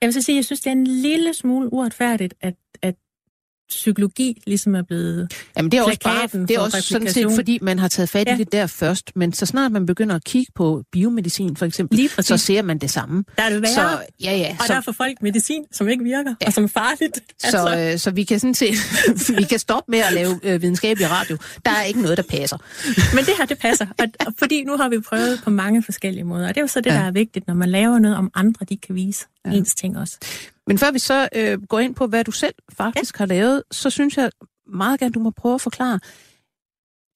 Jeg vil så sige, at jeg synes, det er en lille smule uretfærdigt, at, at psykologi ligesom er blevet... Jamen det er også, bare, det er også sådan set, fordi man har taget fat i Ja. det der først. Men så snart man begynder at kigge på biomedicin for eksempel, så ser man det samme. Der er det værre. Så, ja, ja, og så, der får folk medicin, som ikke virker, ja. og som er farligt. Altså, så, øh, så vi kan sådan set, vi kan stoppe med at lave øh, videnskabelig radio. Der er ikke noget, der passer. Men det her, det passer. Og, og fordi nu har vi prøvet på mange forskellige måder. Og det er jo så det, Ja. der er vigtigt, når man laver noget om andre, de kan vise ja. ens ting også. Men før vi så øh, går ind på, hvad du selv faktisk ja. har lavet, så synes jeg meget gerne, du må prøve at forklare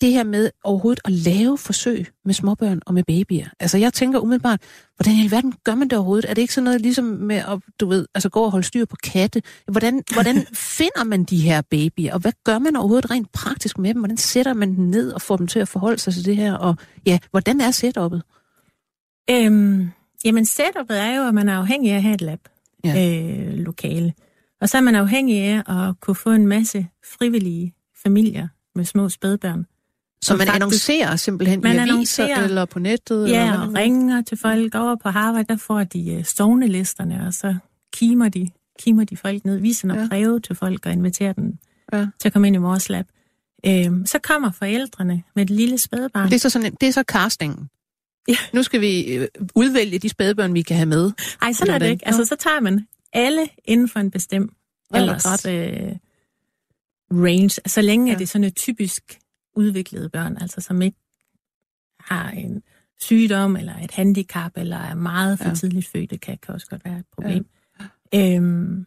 det her med overhovedet at lave forsøg med småbørn og med babyer. Altså jeg tænker umiddelbart, hvordan i alverden gør man det overhovedet? Er det ikke sådan noget ligesom med at, du ved, altså gå og holde styr på katte? Hvordan, hvordan finder man de her babyer, og hvad gør man overhovedet rent praktisk med dem? Hvordan sætter man dem ned og får dem til at forholde sig til det her? Og ja, hvordan er setup'et? Øhm, jamen, setupet er jo, at man er afhængig af at have et lab Ja. øh, lokale. Og så er man afhængig af at kunne få en masse frivillige familier med små spædbørn. Så man faktisk- annoncerer simpelthen Man i aviser annoncerer- eller på nettet? eller Ja, hvordan og er ringer til folk over på Harvard, der får de øh, sovnelisterne, og så kimer de, kimer de folk ned, viser nogle Ja. ja. breve til folk og inviterer dem Ja. til at komme ind i vores lab. Øhm, så kommer forældrene med et lille spædbarn. Det er så, sådan, det er så castingen. Ja. Nu skal vi øh, udvælge de spædbørn, vi kan have med. Ej, sådan er det ikke. Altså, så tager man alle inden for en bestemt alders Aldersret. øh, range, så længe Ja. er det sådan et typisk udviklede børn, altså som ikke har en sygdom eller et handicap, eller er meget for Ja. tidligt fødte, kan, kan også godt være et problem. Ja. Øhm,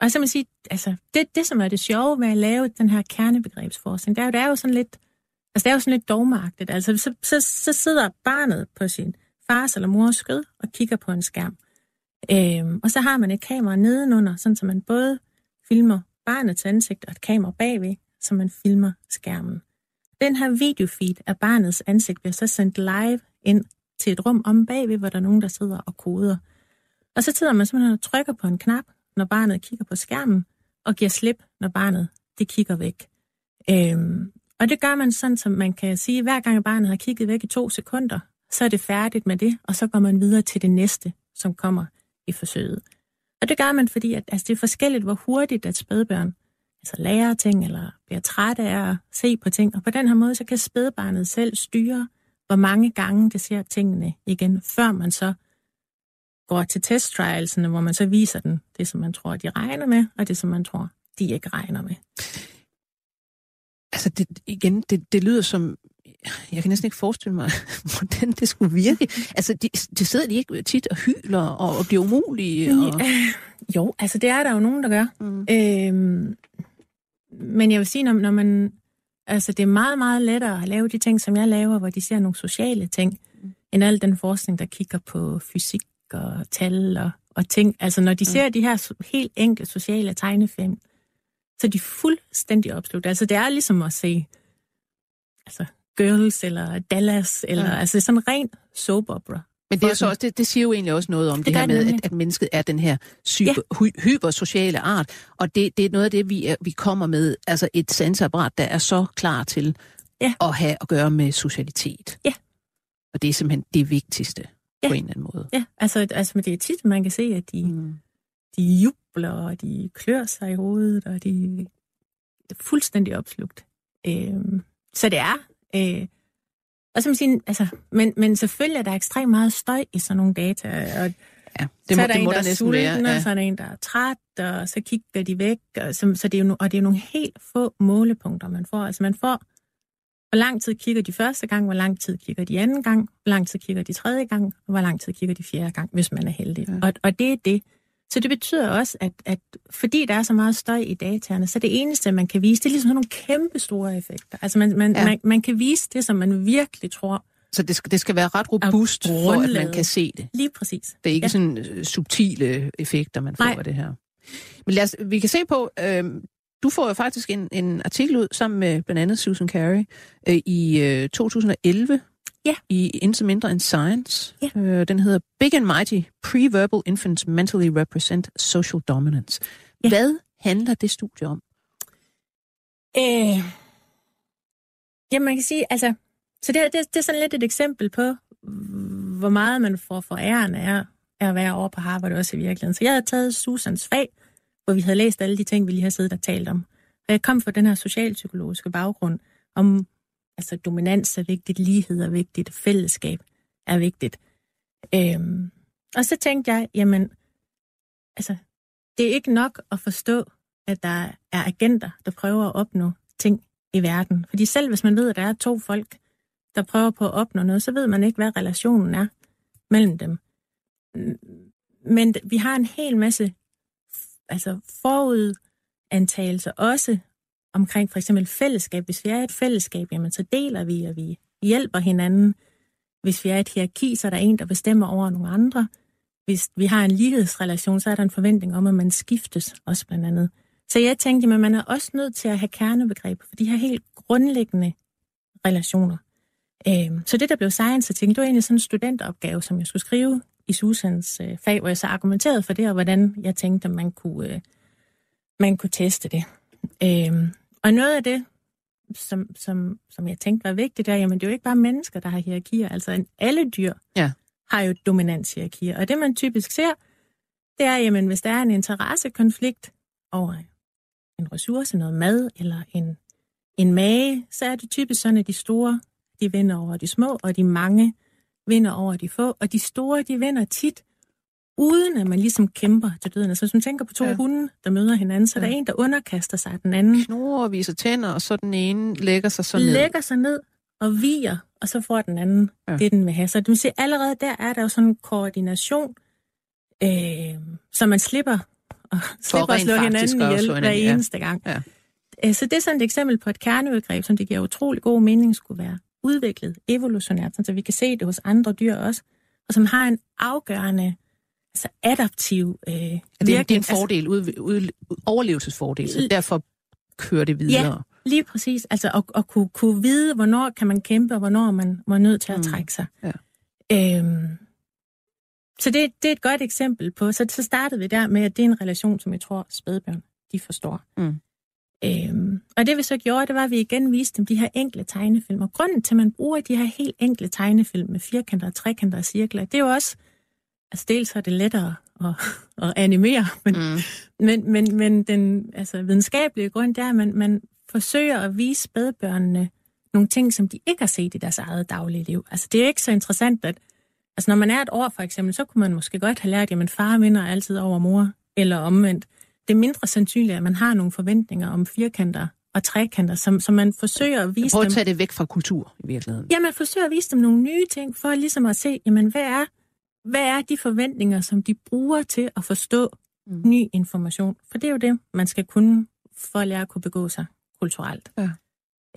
og så jeg sige, altså, det, det som er det sjove med at lave den her kernebegrebsforskning, det er jo, det er jo sådan lidt, altså det er jo sådan lidt dogmagtigt. Altså så, så, så sidder barnet på sin fars eller mors skød og kigger på en skærm. Øhm, og så har man et kamera nedenunder, sådan så man både filmer barnets ansigt og et kamera bagved, så man filmer skærmen. Den her videofeed af barnets ansigt bliver så sendt live ind til et rum om bagved, hvor der er nogen, der sidder og koder. Og så sidder man simpelthen og trykker på en knap, når barnet kigger på skærmen, og giver slip, når barnet det kigger væk. Øhm, og det gør man sådan, som man kan sige, hver gang barnet har kigget væk i to sekunder, så er det færdigt med det, og så går man videre til det næste, som kommer i forsøget. Og det gør man, fordi at, altså, det er forskelligt, hvor hurtigt at spædbørn altså lærer ting, eller bliver trætte af at se på ting. Og på den her måde, så kan spædbarnet selv styre, hvor mange gange det ser tingene igen, før man så går til testtrialsene, hvor man så viser den det, som man tror, de regner med, og det, som man tror, de ikke regner med. Altså det, igen, det, det lyder som, jeg kan næsten ikke forestille mig, hvordan det skulle virke. Altså de, de sidder de ikke tit og hyler og, og bliver umulige. Og... Jo, altså det er der jo nogen, der gør. Mm. Øhm, men jeg vil sige, når, når man... Altså, det er meget, meget lettere at lave de ting, som jeg laver, hvor de ser nogle sociale ting, mm. end al den forskning, der kigger på fysik og tal og, og ting. Altså, når de mm. ser de her helt enkle sociale tegnefilm, så er de fuldstændig opslugt. Altså, det er ligesom at se altså, Girls eller Dallas, eller Ja. altså sådan ren soap opera. Men det, er så også, det, det siger jo egentlig også noget om det, det her med, at, at mennesket er den her super, ja. hy, hypersociale art, og det, det er noget af det, vi, er, vi kommer med, altså et sansapparat, der er så klar til ja. at have at gøre med socialitet. Ja. Og det er simpelthen det vigtigste ja. på en eller anden måde. Ja, altså, altså det er tit, man kan se, at de, mm. de jubler, og de klør sig i hovedet, og de er fuldstændig opslugt. Øhm, så det er... Øh, og som siger, altså, men, men selvfølgelig er der ekstremt meget støj i sådan nogle data, og Ja, det må, så er der, det en, må der, der næsten sulten, være. Ja. Og så er der en, der er træt, og så kigger de væk. Og så, så det er jo, og det er jo nogle helt få målepunkter, man får. Altså man får, hvor lang tid kigger de første gang, hvor lang tid kigger de anden gang, hvor lang tid kigger de tredje gang, og hvor lang tid kigger de fjerde gang, hvis man er heldig. Ja. Og, og det er det. Så det betyder også, at, at fordi der er så meget støj i dataerne, så det eneste, man kan vise, det er ligesom nogle kæmpe store effekter. Altså man, man, ja. man, man kan vise det, som man virkelig tror. Så det skal, det skal være ret robust, for at man kan se det. Lige præcis. Det er ikke ja. sådan uh, subtile effekter, man får Nej. af det her. Men lad os, vi kan se på, øh, du får jo faktisk en, en artikel ud sammen med blandt andet Susan Carey øh, i øh, 2011, Ja. I Intet Mindre end Science. Ja. Øh, den hedder Big and Mighty, Preverbal Infants Mentally Represent Social Dominance. Ja. Hvad handler det studie om? Øh, ja, man kan sige, altså, så det, det, det er sådan lidt et eksempel på, hvor meget man får for æren af, af at være over på Harvard også i virkeligheden. Så jeg havde taget Susans fag, hvor vi havde læst alle de ting, vi lige har siddet og talt om. Og jeg kom fra den her socialpsykologiske baggrund om Altså dominans er vigtigt, lighed er vigtigt, fællesskab er vigtigt. Øhm, og så tænkte jeg, jamen, altså, det er ikke nok at forstå, at der er agenter, der prøver at opnå ting i verden. Fordi selv hvis man ved, at der er to folk, der prøver på at opnå noget, så ved man ikke, hvad relationen er mellem dem. Men vi har en hel masse altså forudantagelser også omkring for eksempel fællesskab. Hvis vi er et fællesskab, jamen, så deler vi, og vi hjælper hinanden. Hvis vi er et hierarki, så er der en, der bestemmer over nogle andre. Hvis vi har en lighedsrelation, så er der en forventning om, at man skiftes også blandt andet. Så jeg tænkte, at man er også nødt til at have kernebegreber for de her helt grundlæggende relationer. Øhm, så det, der blev science, tænkte det var egentlig sådan en studenteropgave, som jeg skulle skrive i Susans øh, fag, hvor jeg så argumenterede for det, og hvordan jeg tænkte, at man kunne, øh, man kunne teste det. Øhm, og noget af det, som, som, som jeg tænkte var vigtigt, er, jamen det er jo ikke bare mennesker, der har hierarkier. Altså alle dyr ja. har jo dominanshierarkier. Og det, man typisk ser, det er, jamen hvis der er en interessekonflikt over en ressource, noget mad eller en, en mage, så er det typisk sådan, at de store, de vinder over de små, og de mange vinder over de få. Og de store, de vinder tit uden at man ligesom kæmper til døden. Altså hvis man tænker på to ja. hunde, der møder hinanden, så ja. er der en, der underkaster sig den anden. Knurrer og viser tænder, og så den ene lægger sig så ned. Lægger sig ned og viger, og så får den anden ja. det, den vil have. Så det vil sige, allerede der er der jo sådan en koordination, øh, så man slipper, og slipper at slå hinanden ihjel hver eneste ja. gang. Ja. Øh, så det er sådan et eksempel på et kerneudgreb, som det giver utrolig god mening skulle være udviklet evolutionært, så vi kan se det hos andre dyr også, og som har en afgørende altså adaptiv øh, det, er, det er en fordel, ud, ud, overlevelsesfordel, så derfor kører det videre. Ja, lige præcis. Altså at, at kunne, kunne vide, hvornår kan man kæmpe, og hvornår man, er nødt til at mm. trække sig. Ja. Øhm, så det, det er et godt eksempel på, så, så startede vi der med, at det er en relation, som jeg tror, spædbørn, de forstår. Mm. Øhm, og det vi så gjorde, det var, at vi igen viste dem de her enkle tegnefilm. Og grunden til, at man bruger de her helt enkle tegnefilm med firkanter, trekanter og cirkler, det er jo også, altså dels er det lettere at, at animere, men, mm. men, men, men den altså, videnskabelige grund er, at man, man forsøger at vise spædbørnene nogle ting, som de ikke har set i deres eget daglige liv. Altså det er ikke så interessant, at altså, når man er et år for eksempel, så kunne man måske godt have lært, at man far vinder altid over mor, eller omvendt. Det er mindre sandsynligt, at man har nogle forventninger om firkanter og trekanter, som, som man forsøger at vise Prøv at tage det væk fra kultur i virkeligheden. Ja, man forsøger at vise dem nogle nye ting, for ligesom at se, jamen hvad er hvad er de forventninger, som de bruger til at forstå mm. ny information? For det er jo det, man skal kunne for at lære at kunne begå sig kulturelt. Ja.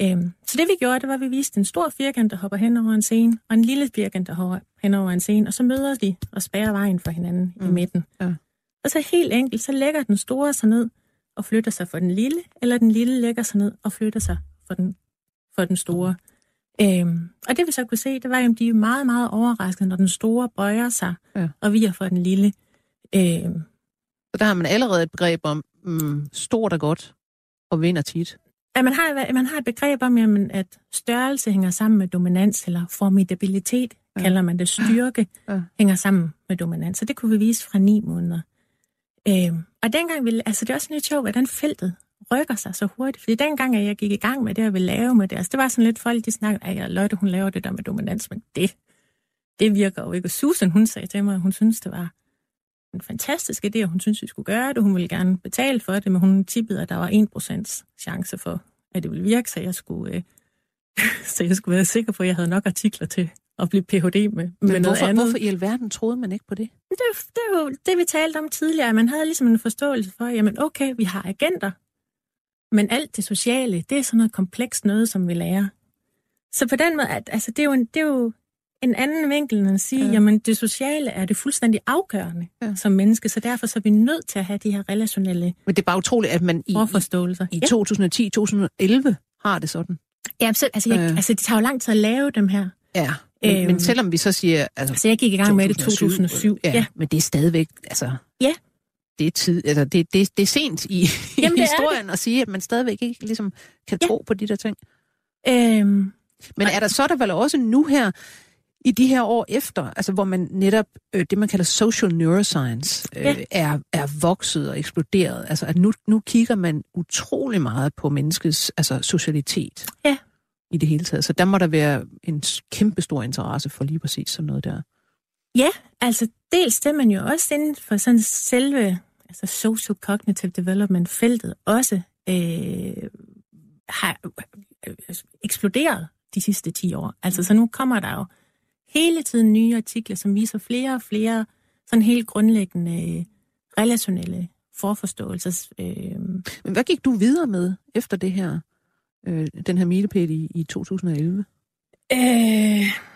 Øhm, så det vi gjorde, det var, at vi viste en stor firkant, der hopper hen over en scene, og en lille firkant, der hopper hen over en scene, og så møder de og spærrer vejen for hinanden mm. i midten. Ja. Og så helt enkelt, så lægger den store sig ned og flytter sig for den lille, eller den lille lægger sig ned og flytter sig for den, for den store. Øhm, og det vi så kunne se, det var, at de er meget, meget overraskende, når den store bøjer sig, Ja. og vi er for den lille. Øhm, Så der har man allerede et begreb om, mm, stort og godt, og vinder tit. at man, har, man har et begreb om, jamen, at størrelse hænger sammen med dominans, eller formidabilitet, Ja. kalder man det, styrke, ja. hænger sammen med dominans. Så det kunne vi vise fra ni måneder. Øhm, og dengang ville, altså det er også lidt sjovt, hvordan feltet rykker sig så hurtigt. Fordi dengang, at jeg gik i gang med det, jeg ville lave med det, altså det var sådan lidt folk, de snakkede, at Lotte, hun laver det der med dominans, men det, det virker jo ikke. Og Susan, hun sagde til mig, at hun synes, det var en fantastisk idé, og hun synes, vi skulle gøre det. Hun ville gerne betale for det, men hun tippede, at der var 1% chance for, at det ville virke, så jeg skulle, øh, så jeg skulle være sikker på, at jeg havde nok artikler til at blive Ph.D. med, med Men noget hvorfor, andet. hvorfor i alverden troede man ikke på det? Det, det er jo det, vi talte om tidligere. Man havde ligesom en forståelse for, jamen okay, vi har agenter, men alt det sociale, det er sådan noget komplekst noget, som vi lærer. Så på den måde, at, altså, det, er jo en, det er jo en anden vinkel end at sige, Ja. ja. jamen det sociale er det fuldstændig afgørende Ja. som menneske, så derfor så er vi nødt til at have de her relationelle Men det er bare utroligt, at man i, i, i 2010-2011 har det sådan. ja, så, altså, jeg, Øh. altså, det tager jo lang tid at lave dem her. Ja, men, Øhm. men selvom vi så siger... Altså, Så jeg gik i gang med det i 2007. Ja, ja, men det er stadigvæk... Altså, Ja. Det er, tid, altså, det, det, det er sent i, i Jamen, er historien at sige, at man stadigvæk ikke ligesom, kan Ja. tro på de der ting. Øhm, Men er der så er der vel også nu her, i de her år efter, altså hvor man netop, øh, det man kalder social neuroscience, øh, Ja. er, er vokset og eksploderet. Altså at nu, nu kigger man utrolig meget på menneskets altså, socialitet. Ja. I det hele taget. Så der må der være en kæmpe stor interesse for lige præcis sådan noget der. Ja, altså dels det, man jo også inden for sådan selve altså social cognitive development feltet også øh, har øh, eksploderet de sidste 10 år. Altså så nu kommer der jo hele tiden nye artikler, som viser flere og flere sådan helt grundlæggende øh, relationelle forforståelser. Øh, Men hvad gik du videre med efter det her, øh, den her milepæl i, i 2011? øh,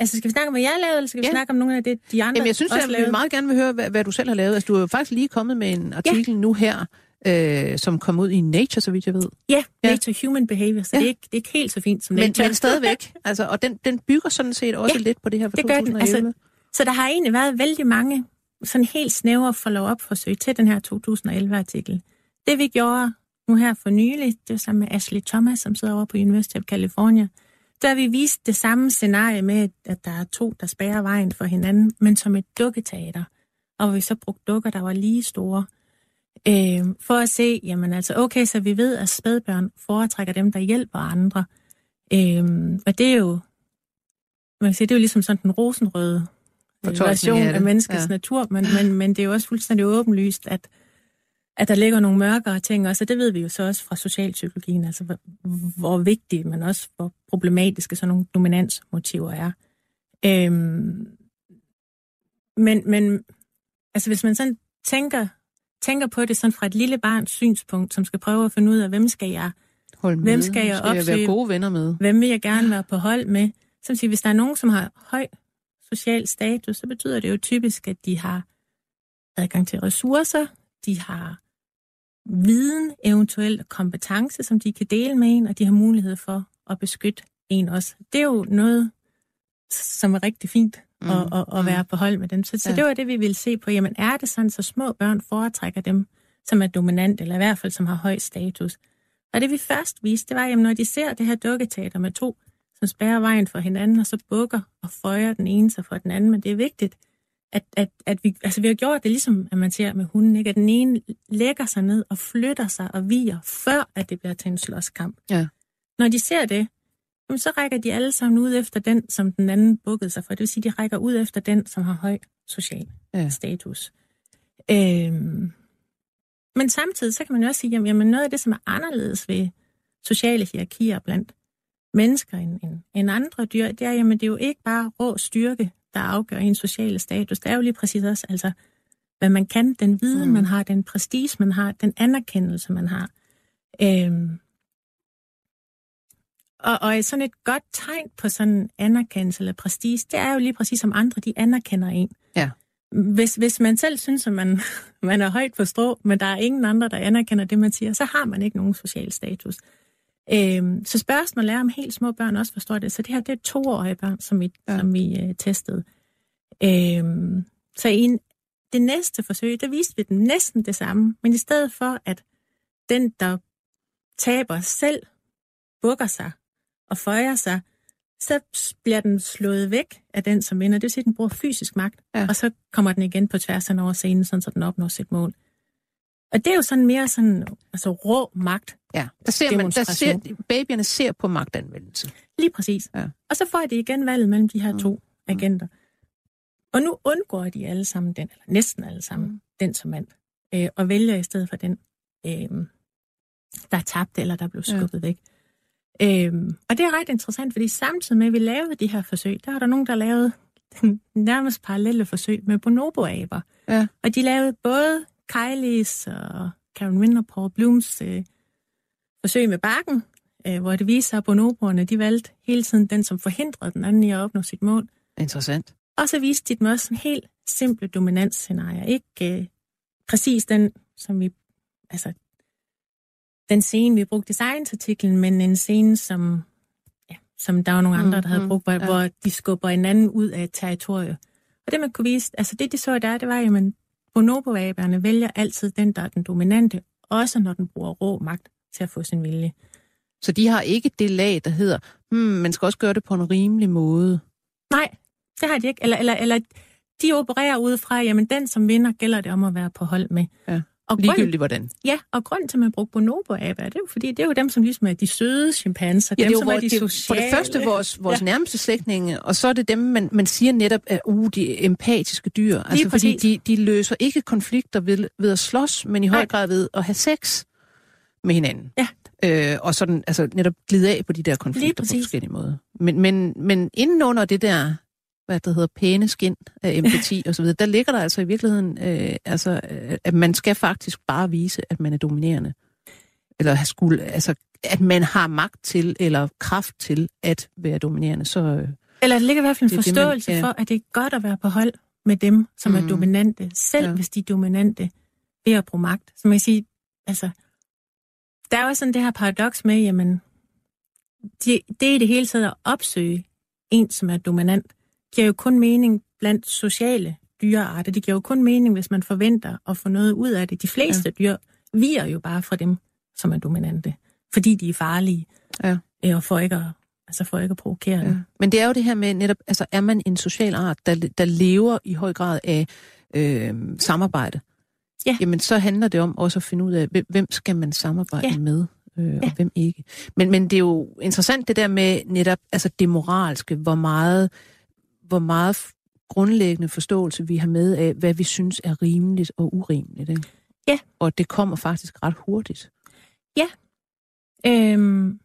altså skal vi snakke om, hvad jeg lavede, eller skal vi Ja. snakke om nogle af det, de andre Jamen, jeg synes, også at vi lavede? meget gerne vil høre, hvad, hvad du selv har lavet. Altså, du er jo faktisk lige kommet med en artikel ja. nu her, øh, som kom ud i Nature, så vidt jeg ved. Ja, Ja. Nature Human Behavior, så Ja. det, er ikke, det er ikke helt så fint som Men, Nature. men stadigvæk. Altså, og den, den bygger sådan set også Ja, lidt på det her fra det gør den. 2011. Altså, Så der har egentlig været vældig mange sådan helt snævre follow-up-forsøg til den her 2011-artikel. Det vi gjorde nu her for nylig, det var sammen med Ashley Thomas, som sidder over på University of California, der vi vist det samme scenarie med, at der er to, der spærrer vejen for hinanden, men som et dukketeater. Og hvor vi så brugte dukker, der var lige store. Øh, for at se, jamen altså, okay, så vi ved, at spædbørn foretrækker dem, der hjælper andre. Øh, og det er jo, man kan sige, det er jo ligesom sådan den rosenrøde øh, version af menneskets ja. natur, men, men, men det er jo også fuldstændig åbenlyst, at, at der ligger nogle mørkere ting også, og det ved vi jo så også fra socialpsykologien, altså hvor, hvor vigtige, men også hvor problematiske sådan nogle dominansmotiver er. Øhm, men, men altså hvis man sådan tænker, tænker på det sådan fra et lille barns synspunkt, som skal prøve at finde ud af, hvem skal jeg Hold med. Hvem skal jeg skal jeg være opsøge? gode venner med? Hvem vil jeg gerne være på hold med? Som siger, hvis der er nogen, som har høj social status, så betyder det jo typisk, at de har adgang til ressourcer, de har viden, eventuelt kompetence, som de kan dele med en, og de har mulighed for at beskytte en også. Det er jo noget, som er rigtig fint Mm, at, at, at mm. være på hold med dem. Så, så Ja. det var det, vi ville se på. Jamen, er det sådan, så små børn foretrækker dem, som er dominant, eller i hvert fald, som har høj status? Og det vi først viste, det var, at når de ser det her dukketeater med to, som spærrer vejen for hinanden, og så bukker og føjer den ene sig for den anden, men det er vigtigt, at, at, at vi, altså vi har gjort det ligesom, at man ser med hunden, ikke? at den ene lægger sig ned og flytter sig og viger, før at det bliver til en slåskamp. Ja. Når de ser det, jamen, så rækker de alle sammen ud efter den, som den anden bukkede sig for. Det vil sige, de rækker ud efter den, som har høj social Ja. status. Øhm, men samtidig så kan man jo også sige, jamen, jamen noget af det, som er anderledes ved sociale hierarkier blandt mennesker end, end, end andre dyr, det er, jamen det er jo ikke bare rå styrke, der afgør en sociale status. Det er jo lige præcis også, altså, hvad man kan, den viden, Mm. man har, den prestige, man har, den anerkendelse, man har. Øhm, og, og sådan et godt tegn på sådan en anerkendelse eller prestige, det er jo lige præcis som andre, de anerkender en. Ja. Hvis, hvis man selv synes, at man, man er højt på strå, men der er ingen andre, der anerkender det, man siger, så har man ikke nogen social status. Øhm, så spørgsmålet er, om helt små børn også forstår det. Så det her, det er toårige børn, som vi, ja. som vi øh, testede. Øhm, så i en, det næste forsøg, der viste vi den næsten det samme, men i stedet for, at den, der taber selv, bukker sig og føjer sig, så bliver den slået væk af den, som vinder. Det vil sige, at den bruger fysisk magt, ja. og så kommer den igen på tværs af over scenen, sådan, så den opnår sit mål. Og det er jo sådan mere sådan, altså rå magt. Ja, der ser man, der ser, babyerne ser på magtanvendelse. Lige præcis. Ja. Og så får de igen valget mellem de her to mm. agenter. Og nu undgår de alle sammen den, eller næsten alle sammen, mm. den som mand, øh, og vælger i stedet for den, øh, der tabte eller der blev skubbet ja. væk. Øhm, og det er ret interessant, fordi samtidig med, at vi lavede de her forsøg, der er der nogen, der lavede nærmest parallelle forsøg med bonoboaber. Ja. Og de lavede både Kylie's og Karen og Paul Blooms øh, forsøg med bakken, øh, hvor det viser sig, at bonoboerne de valgte hele tiden den, som forhindrede den anden i at opnå sit mål. Interessant. Og så viste de dem også en helt simple dominansscenarie. Ikke øh, præcis den, som vi, altså den scene, vi brugte i science-artiklen, men en scene, som, ja, som der var nogle andre, der havde mm-hmm. brugt, hvor, ja. hvor de skubber hinanden ud af et territorie. Og det, man kunne vise, altså det, de så der, det var jo, at bonoboaberne vælger altid den, der er den dominante, også når den bruger rå magt til at få sin vilje. Så de har ikke det lag, der hedder, hmm, man skal også gøre det på en rimelig måde? Nej, det har de ikke. Eller, eller, eller de opererer ud fra, jamen den, som vinder, gælder det om at være på hold med. Ja. Og Ligegyldigt hvordan. Ja, og grund til, at man bruger bonobo-aber, det er jo fordi, det er jo dem, som ligesom er de søde chimpanser, ja, dem, som er de sociale. For det første vores, vores ja. nærmeste slægtninge, og så er det dem, man, man siger netop, at uh, de empatiske dyr. Lige altså, fordi de, de løser ikke konflikter ved, ved at slås, men i høj grad ved at have sex med hinanden. Ja. Øh, og sådan altså netop glide af på de der konflikter på forskellige måder. Men, men, men inden under det der hvad der hedder, pæne skin af empati og så videre, der ligger der altså i virkeligheden, øh, altså, øh, at man skal faktisk bare vise, at man er dominerende. Eller have skulle, altså, at man har magt til, eller kraft til at være dominerende. Så, øh, eller det ligger i hvert fald en forståelse det, man, ja. for, at det er godt at være på hold med dem, som mm. er dominante, selv ja. hvis de er dominante ved at bruge magt. Så man kan sige, altså, der er også sådan det her paradoks med, jamen, det, det er i det hele taget at opsøge en, som er dominant giver jo kun mening blandt sociale dyrearter. Det giver jo kun mening, hvis man forventer at få noget ud af det. De fleste ja. dyr virer jo bare fra dem, som er dominante, fordi de er farlige, ja. Øh, og for ikke at, altså for ikke at provokere ja. Men det er jo det her med netop, altså er man en social art, der, der lever i høj grad af øh, samarbejde, ja. jamen så handler det om også at finde ud af, hvem skal man samarbejde ja. med øh, ja. og hvem ikke. Men, men det er jo interessant det der med netop altså det moralske, hvor meget hvor meget grundlæggende forståelse vi har med af, hvad vi synes er rimeligt og urimeligt. Ikke? Ja. Og det kommer faktisk ret hurtigt. Ja. Øhm.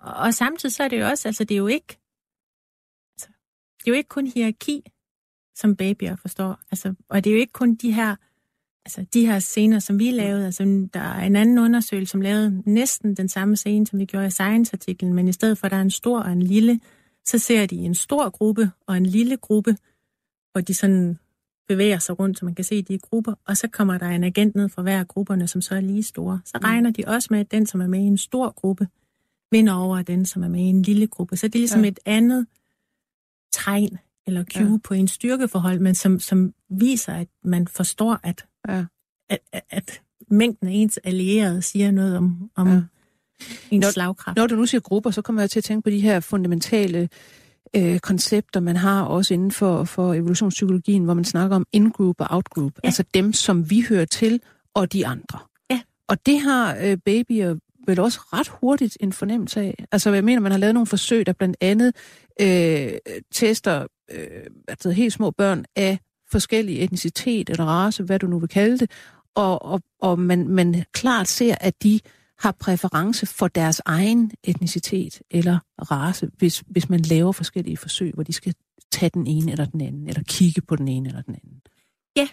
Og samtidig så er det jo også, altså det er jo ikke, altså, det er jo ikke kun hierarki, som babyer forstår. Altså, og det er jo ikke kun de her, altså de her scener, som vi lavede. Altså, der er en anden undersøgelse, som lavede næsten den samme scene, som vi gjorde i Science-artiklen, men i stedet for, at der er en stor og en lille, så ser de en stor gruppe og en lille gruppe, hvor de sådan bevæger sig rundt, så man kan se de grupper, og så kommer der en agent ned fra hver af grupperne, som så er lige store. Så mm. regner de også med, at den, som er med i en stor gruppe, vinder over den, som er med i en lille gruppe. Så det er ligesom ja. et andet tegn eller cue ja. på en styrkeforhold, men som, som viser, at man forstår, at, ja. at, at, at mængden af ens allierede siger noget om, om ja en når, slagkraft. Når du nu siger grupper, så kommer jeg til at tænke på de her fundamentale øh, koncepter, man har også inden for, for evolutionspsykologien, hvor man snakker om in-group og out-group. Ja. Altså dem, som vi hører til, og de andre. Ja. Og det har øh, babyer vel også ret hurtigt en fornemmelse af. Altså jeg mener, man har lavet nogle forsøg, der blandt andet øh, tester øh, altså helt små børn af forskellige etnicitet eller race, hvad du nu vil kalde det, og, og, og man, man klart ser, at de har præference for deres egen etnicitet eller race, hvis, hvis man laver forskellige forsøg, hvor de skal tage den ene eller den anden, eller kigge på den ene eller den anden. Ja,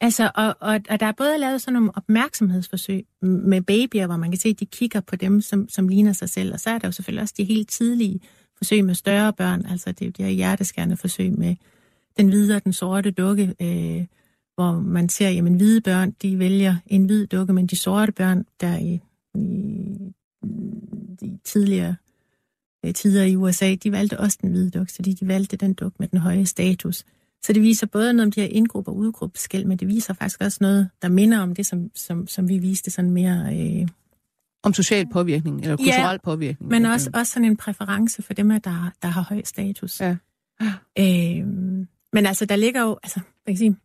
altså, og, og, og der er både lavet sådan nogle opmærksomhedsforsøg med babyer, hvor man kan se, at de kigger på dem, som, som ligner sig selv, og så er der jo selvfølgelig også de helt tidlige forsøg med større børn, altså det er jo de her hjerteskærende forsøg med den hvide og den sorte dukke, øh, hvor man ser, at hvide børn, de vælger en hvid dukke, men de sorte børn, der er i de tidligere øh, tider i USA, de valgte også den hvide duk, fordi de valgte den duk med den høje status. Så det viser både noget om de her indgrupper og udgruppeskæld, men det viser faktisk også noget, der minder om det, som, som, som vi viste sådan mere... Øh, om social påvirkning, eller kulturel ja, påvirkning. men også, også sådan en præference for dem, der, der har høj status. Ja. Øh, men altså, der ligger jo... Altså, man kan sige,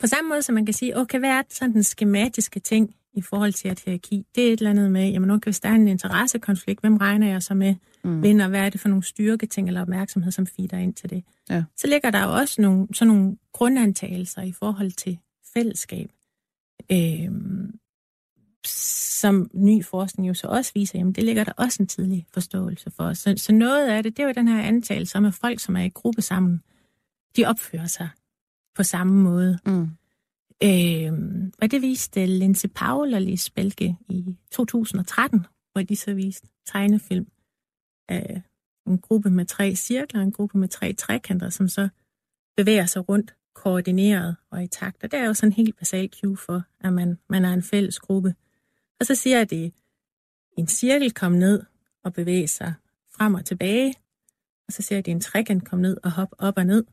på samme måde, som man kan sige, okay, hvad er sådan den skematiske ting i forhold til et hierarki? Det er et eller andet med, jamen okay, hvis der er en interessekonflikt, hvem regner jeg så med mm. vinder? Hvad er det for nogle styrketing eller opmærksomhed, som feeder ind til det? Ja. Så ligger der jo også nogle, sådan nogle grundantagelser i forhold til fællesskab, øh, som ny forskning jo så også viser, jamen det ligger der også en tidlig forståelse for. Så, så noget af det, det er jo den her antagelse om, at folk, som er i gruppe sammen, de opfører sig på samme måde. Mm. Øh, og det viste Linse Paul og Lise Belke i 2013, hvor de så viste tegnefilm af en gruppe med tre cirkler, en gruppe med tre trekanter, som så bevæger sig rundt koordineret og i takt. Og det er jo sådan en helt basal cue for, at man, man er en fælles gruppe. Og så siger jeg, det en cirkel kom ned og bevæge sig frem og tilbage. Og så siger jeg, at det er en trekant kom ned og hop op og ned.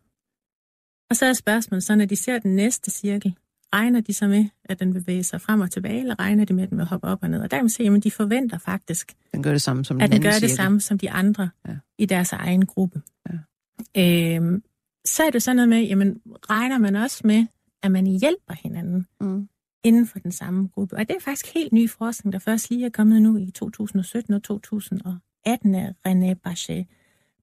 Og så er spørgsmålet så, når de ser den næste cirkel, regner de så med, at den bevæger sig frem og tilbage, eller regner de med, at den vil hoppe op og ned? Og der kan man se, at de forventer faktisk, den gør det samme som at den gør cirkel. det samme som de andre ja. i deres egen gruppe. Ja. Øhm, så er det sådan noget med, jamen regner man også med, at man hjælper hinanden mm. inden for den samme gruppe. Og det er faktisk helt ny forskning, der først lige er kommet nu i 2017 og 2018 af René Bachet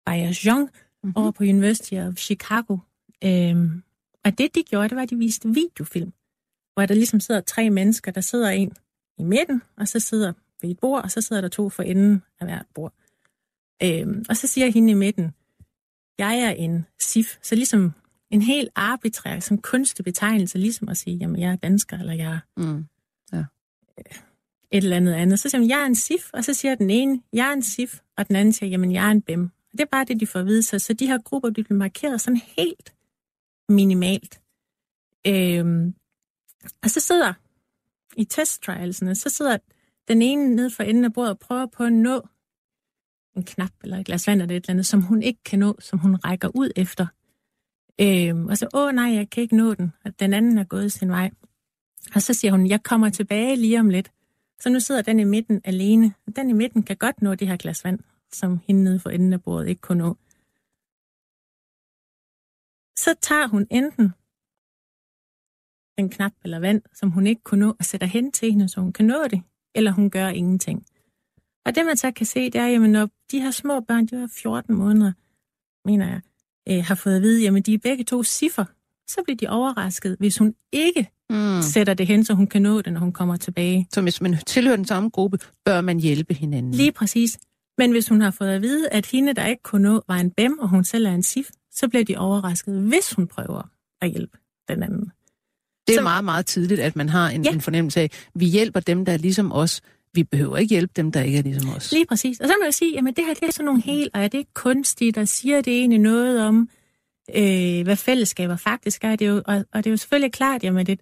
Bayajon mm-hmm. over på University of Chicago. Øhm, og det, de gjorde, det var, at de viste videofilm, hvor der ligesom sidder tre mennesker, der sidder en i midten, og så sidder ved et bord, og så sidder der to for enden af hvert bord. Øhm, og så siger hende i midten, jeg er en SIF, så ligesom en helt arbitrær, som kunstig betegnelse, ligesom at sige, jamen jeg er dansker, eller jeg er mm. ja. et eller andet andet. Så siger man, jeg er en SIF, og så siger den ene, jeg er en SIF, og den anden siger, jamen jeg er en BEM. Og det er bare det, de får at vide. Så, så de her grupper, de bliver markeret sådan helt minimalt. Øhm, og så sidder i testtrialsene, så sidder den ene nede for enden af bordet og prøver på at nå en knap eller et glas vand eller et eller andet, som hun ikke kan nå, som hun rækker ud efter. Øhm, og så, åh nej, jeg kan ikke nå den, og den anden er gået sin vej. Og så siger hun, jeg kommer tilbage lige om lidt. Så nu sidder den i midten alene. Den i midten kan godt nå det her glas vand, som hende nede for enden af bordet ikke kunne nå. Så tager hun enten en knap eller vand, som hun ikke kunne nå, og sætter hen til hende, så hun kan nå det, eller hun gør ingenting. Og det man så kan se, det er, at når de her små børn, de er 14 måneder, mener jeg, øh, har fået at vide, jamen de er begge to ciffer, så bliver de overrasket, hvis hun ikke mm. sætter det hen, så hun kan nå det, når hun kommer tilbage. Så hvis man tilhører den samme gruppe, bør man hjælpe hinanden? Lige præcis. Men hvis hun har fået at vide, at hende, der ikke kunne nå, var en bem, og hun selv er en sif, så bliver de overrasket, hvis hun prøver at hjælpe den anden. Det er så, meget, meget tidligt, at man har en, ja. en fornemmelse af, at vi hjælper dem, der er ligesom os. Vi behøver ikke hjælpe dem, der ikke er ligesom os. Lige præcis. Og så må jeg sige, at det her det er sådan nogle helt, og er det ikke kunstigt, der siger det egentlig noget om, øh, hvad fællesskaber faktisk er. Det er jo, og, og det er jo selvfølgelig klart, at et,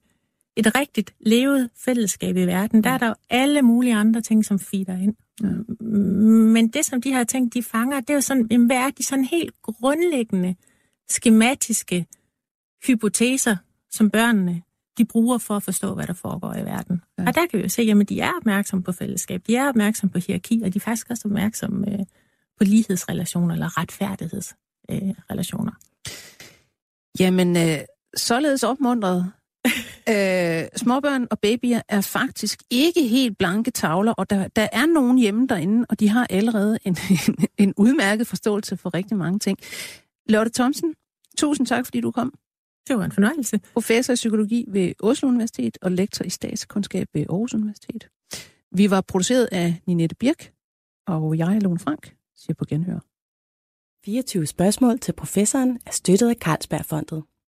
et rigtigt levet fællesskab i verden, der er der jo alle mulige andre ting, som feeder ind. Men det, som de her ting, de fanger, det er jo sådan, hvad er de sådan helt grundlæggende, skematiske hypoteser, som børnene de bruger for at forstå, hvad der foregår i verden. Ja. Og der kan vi jo se, at de er opmærksomme på fællesskab, de er opmærksomme på hierarki, og de er faktisk også opmærksomme øh, på lighedsrelationer eller retfærdighedsrelationer. Øh, Jamen, øh, således opmuntret. Øh, småbørn og babyer er faktisk ikke helt blanke tavler, og der, der er nogen hjemme derinde, og de har allerede en, en, en udmærket forståelse for rigtig mange ting. Lotte Thomsen, tusind tak, fordi du kom. Det var en fornøjelse. Professor i psykologi ved Oslo Universitet og lektor i statskundskab ved Aarhus Universitet. Vi var produceret af Ninette Birk, og jeg, Lone Frank, siger på genhør. 24 spørgsmål til professoren er støttet af Carlsbergfondet.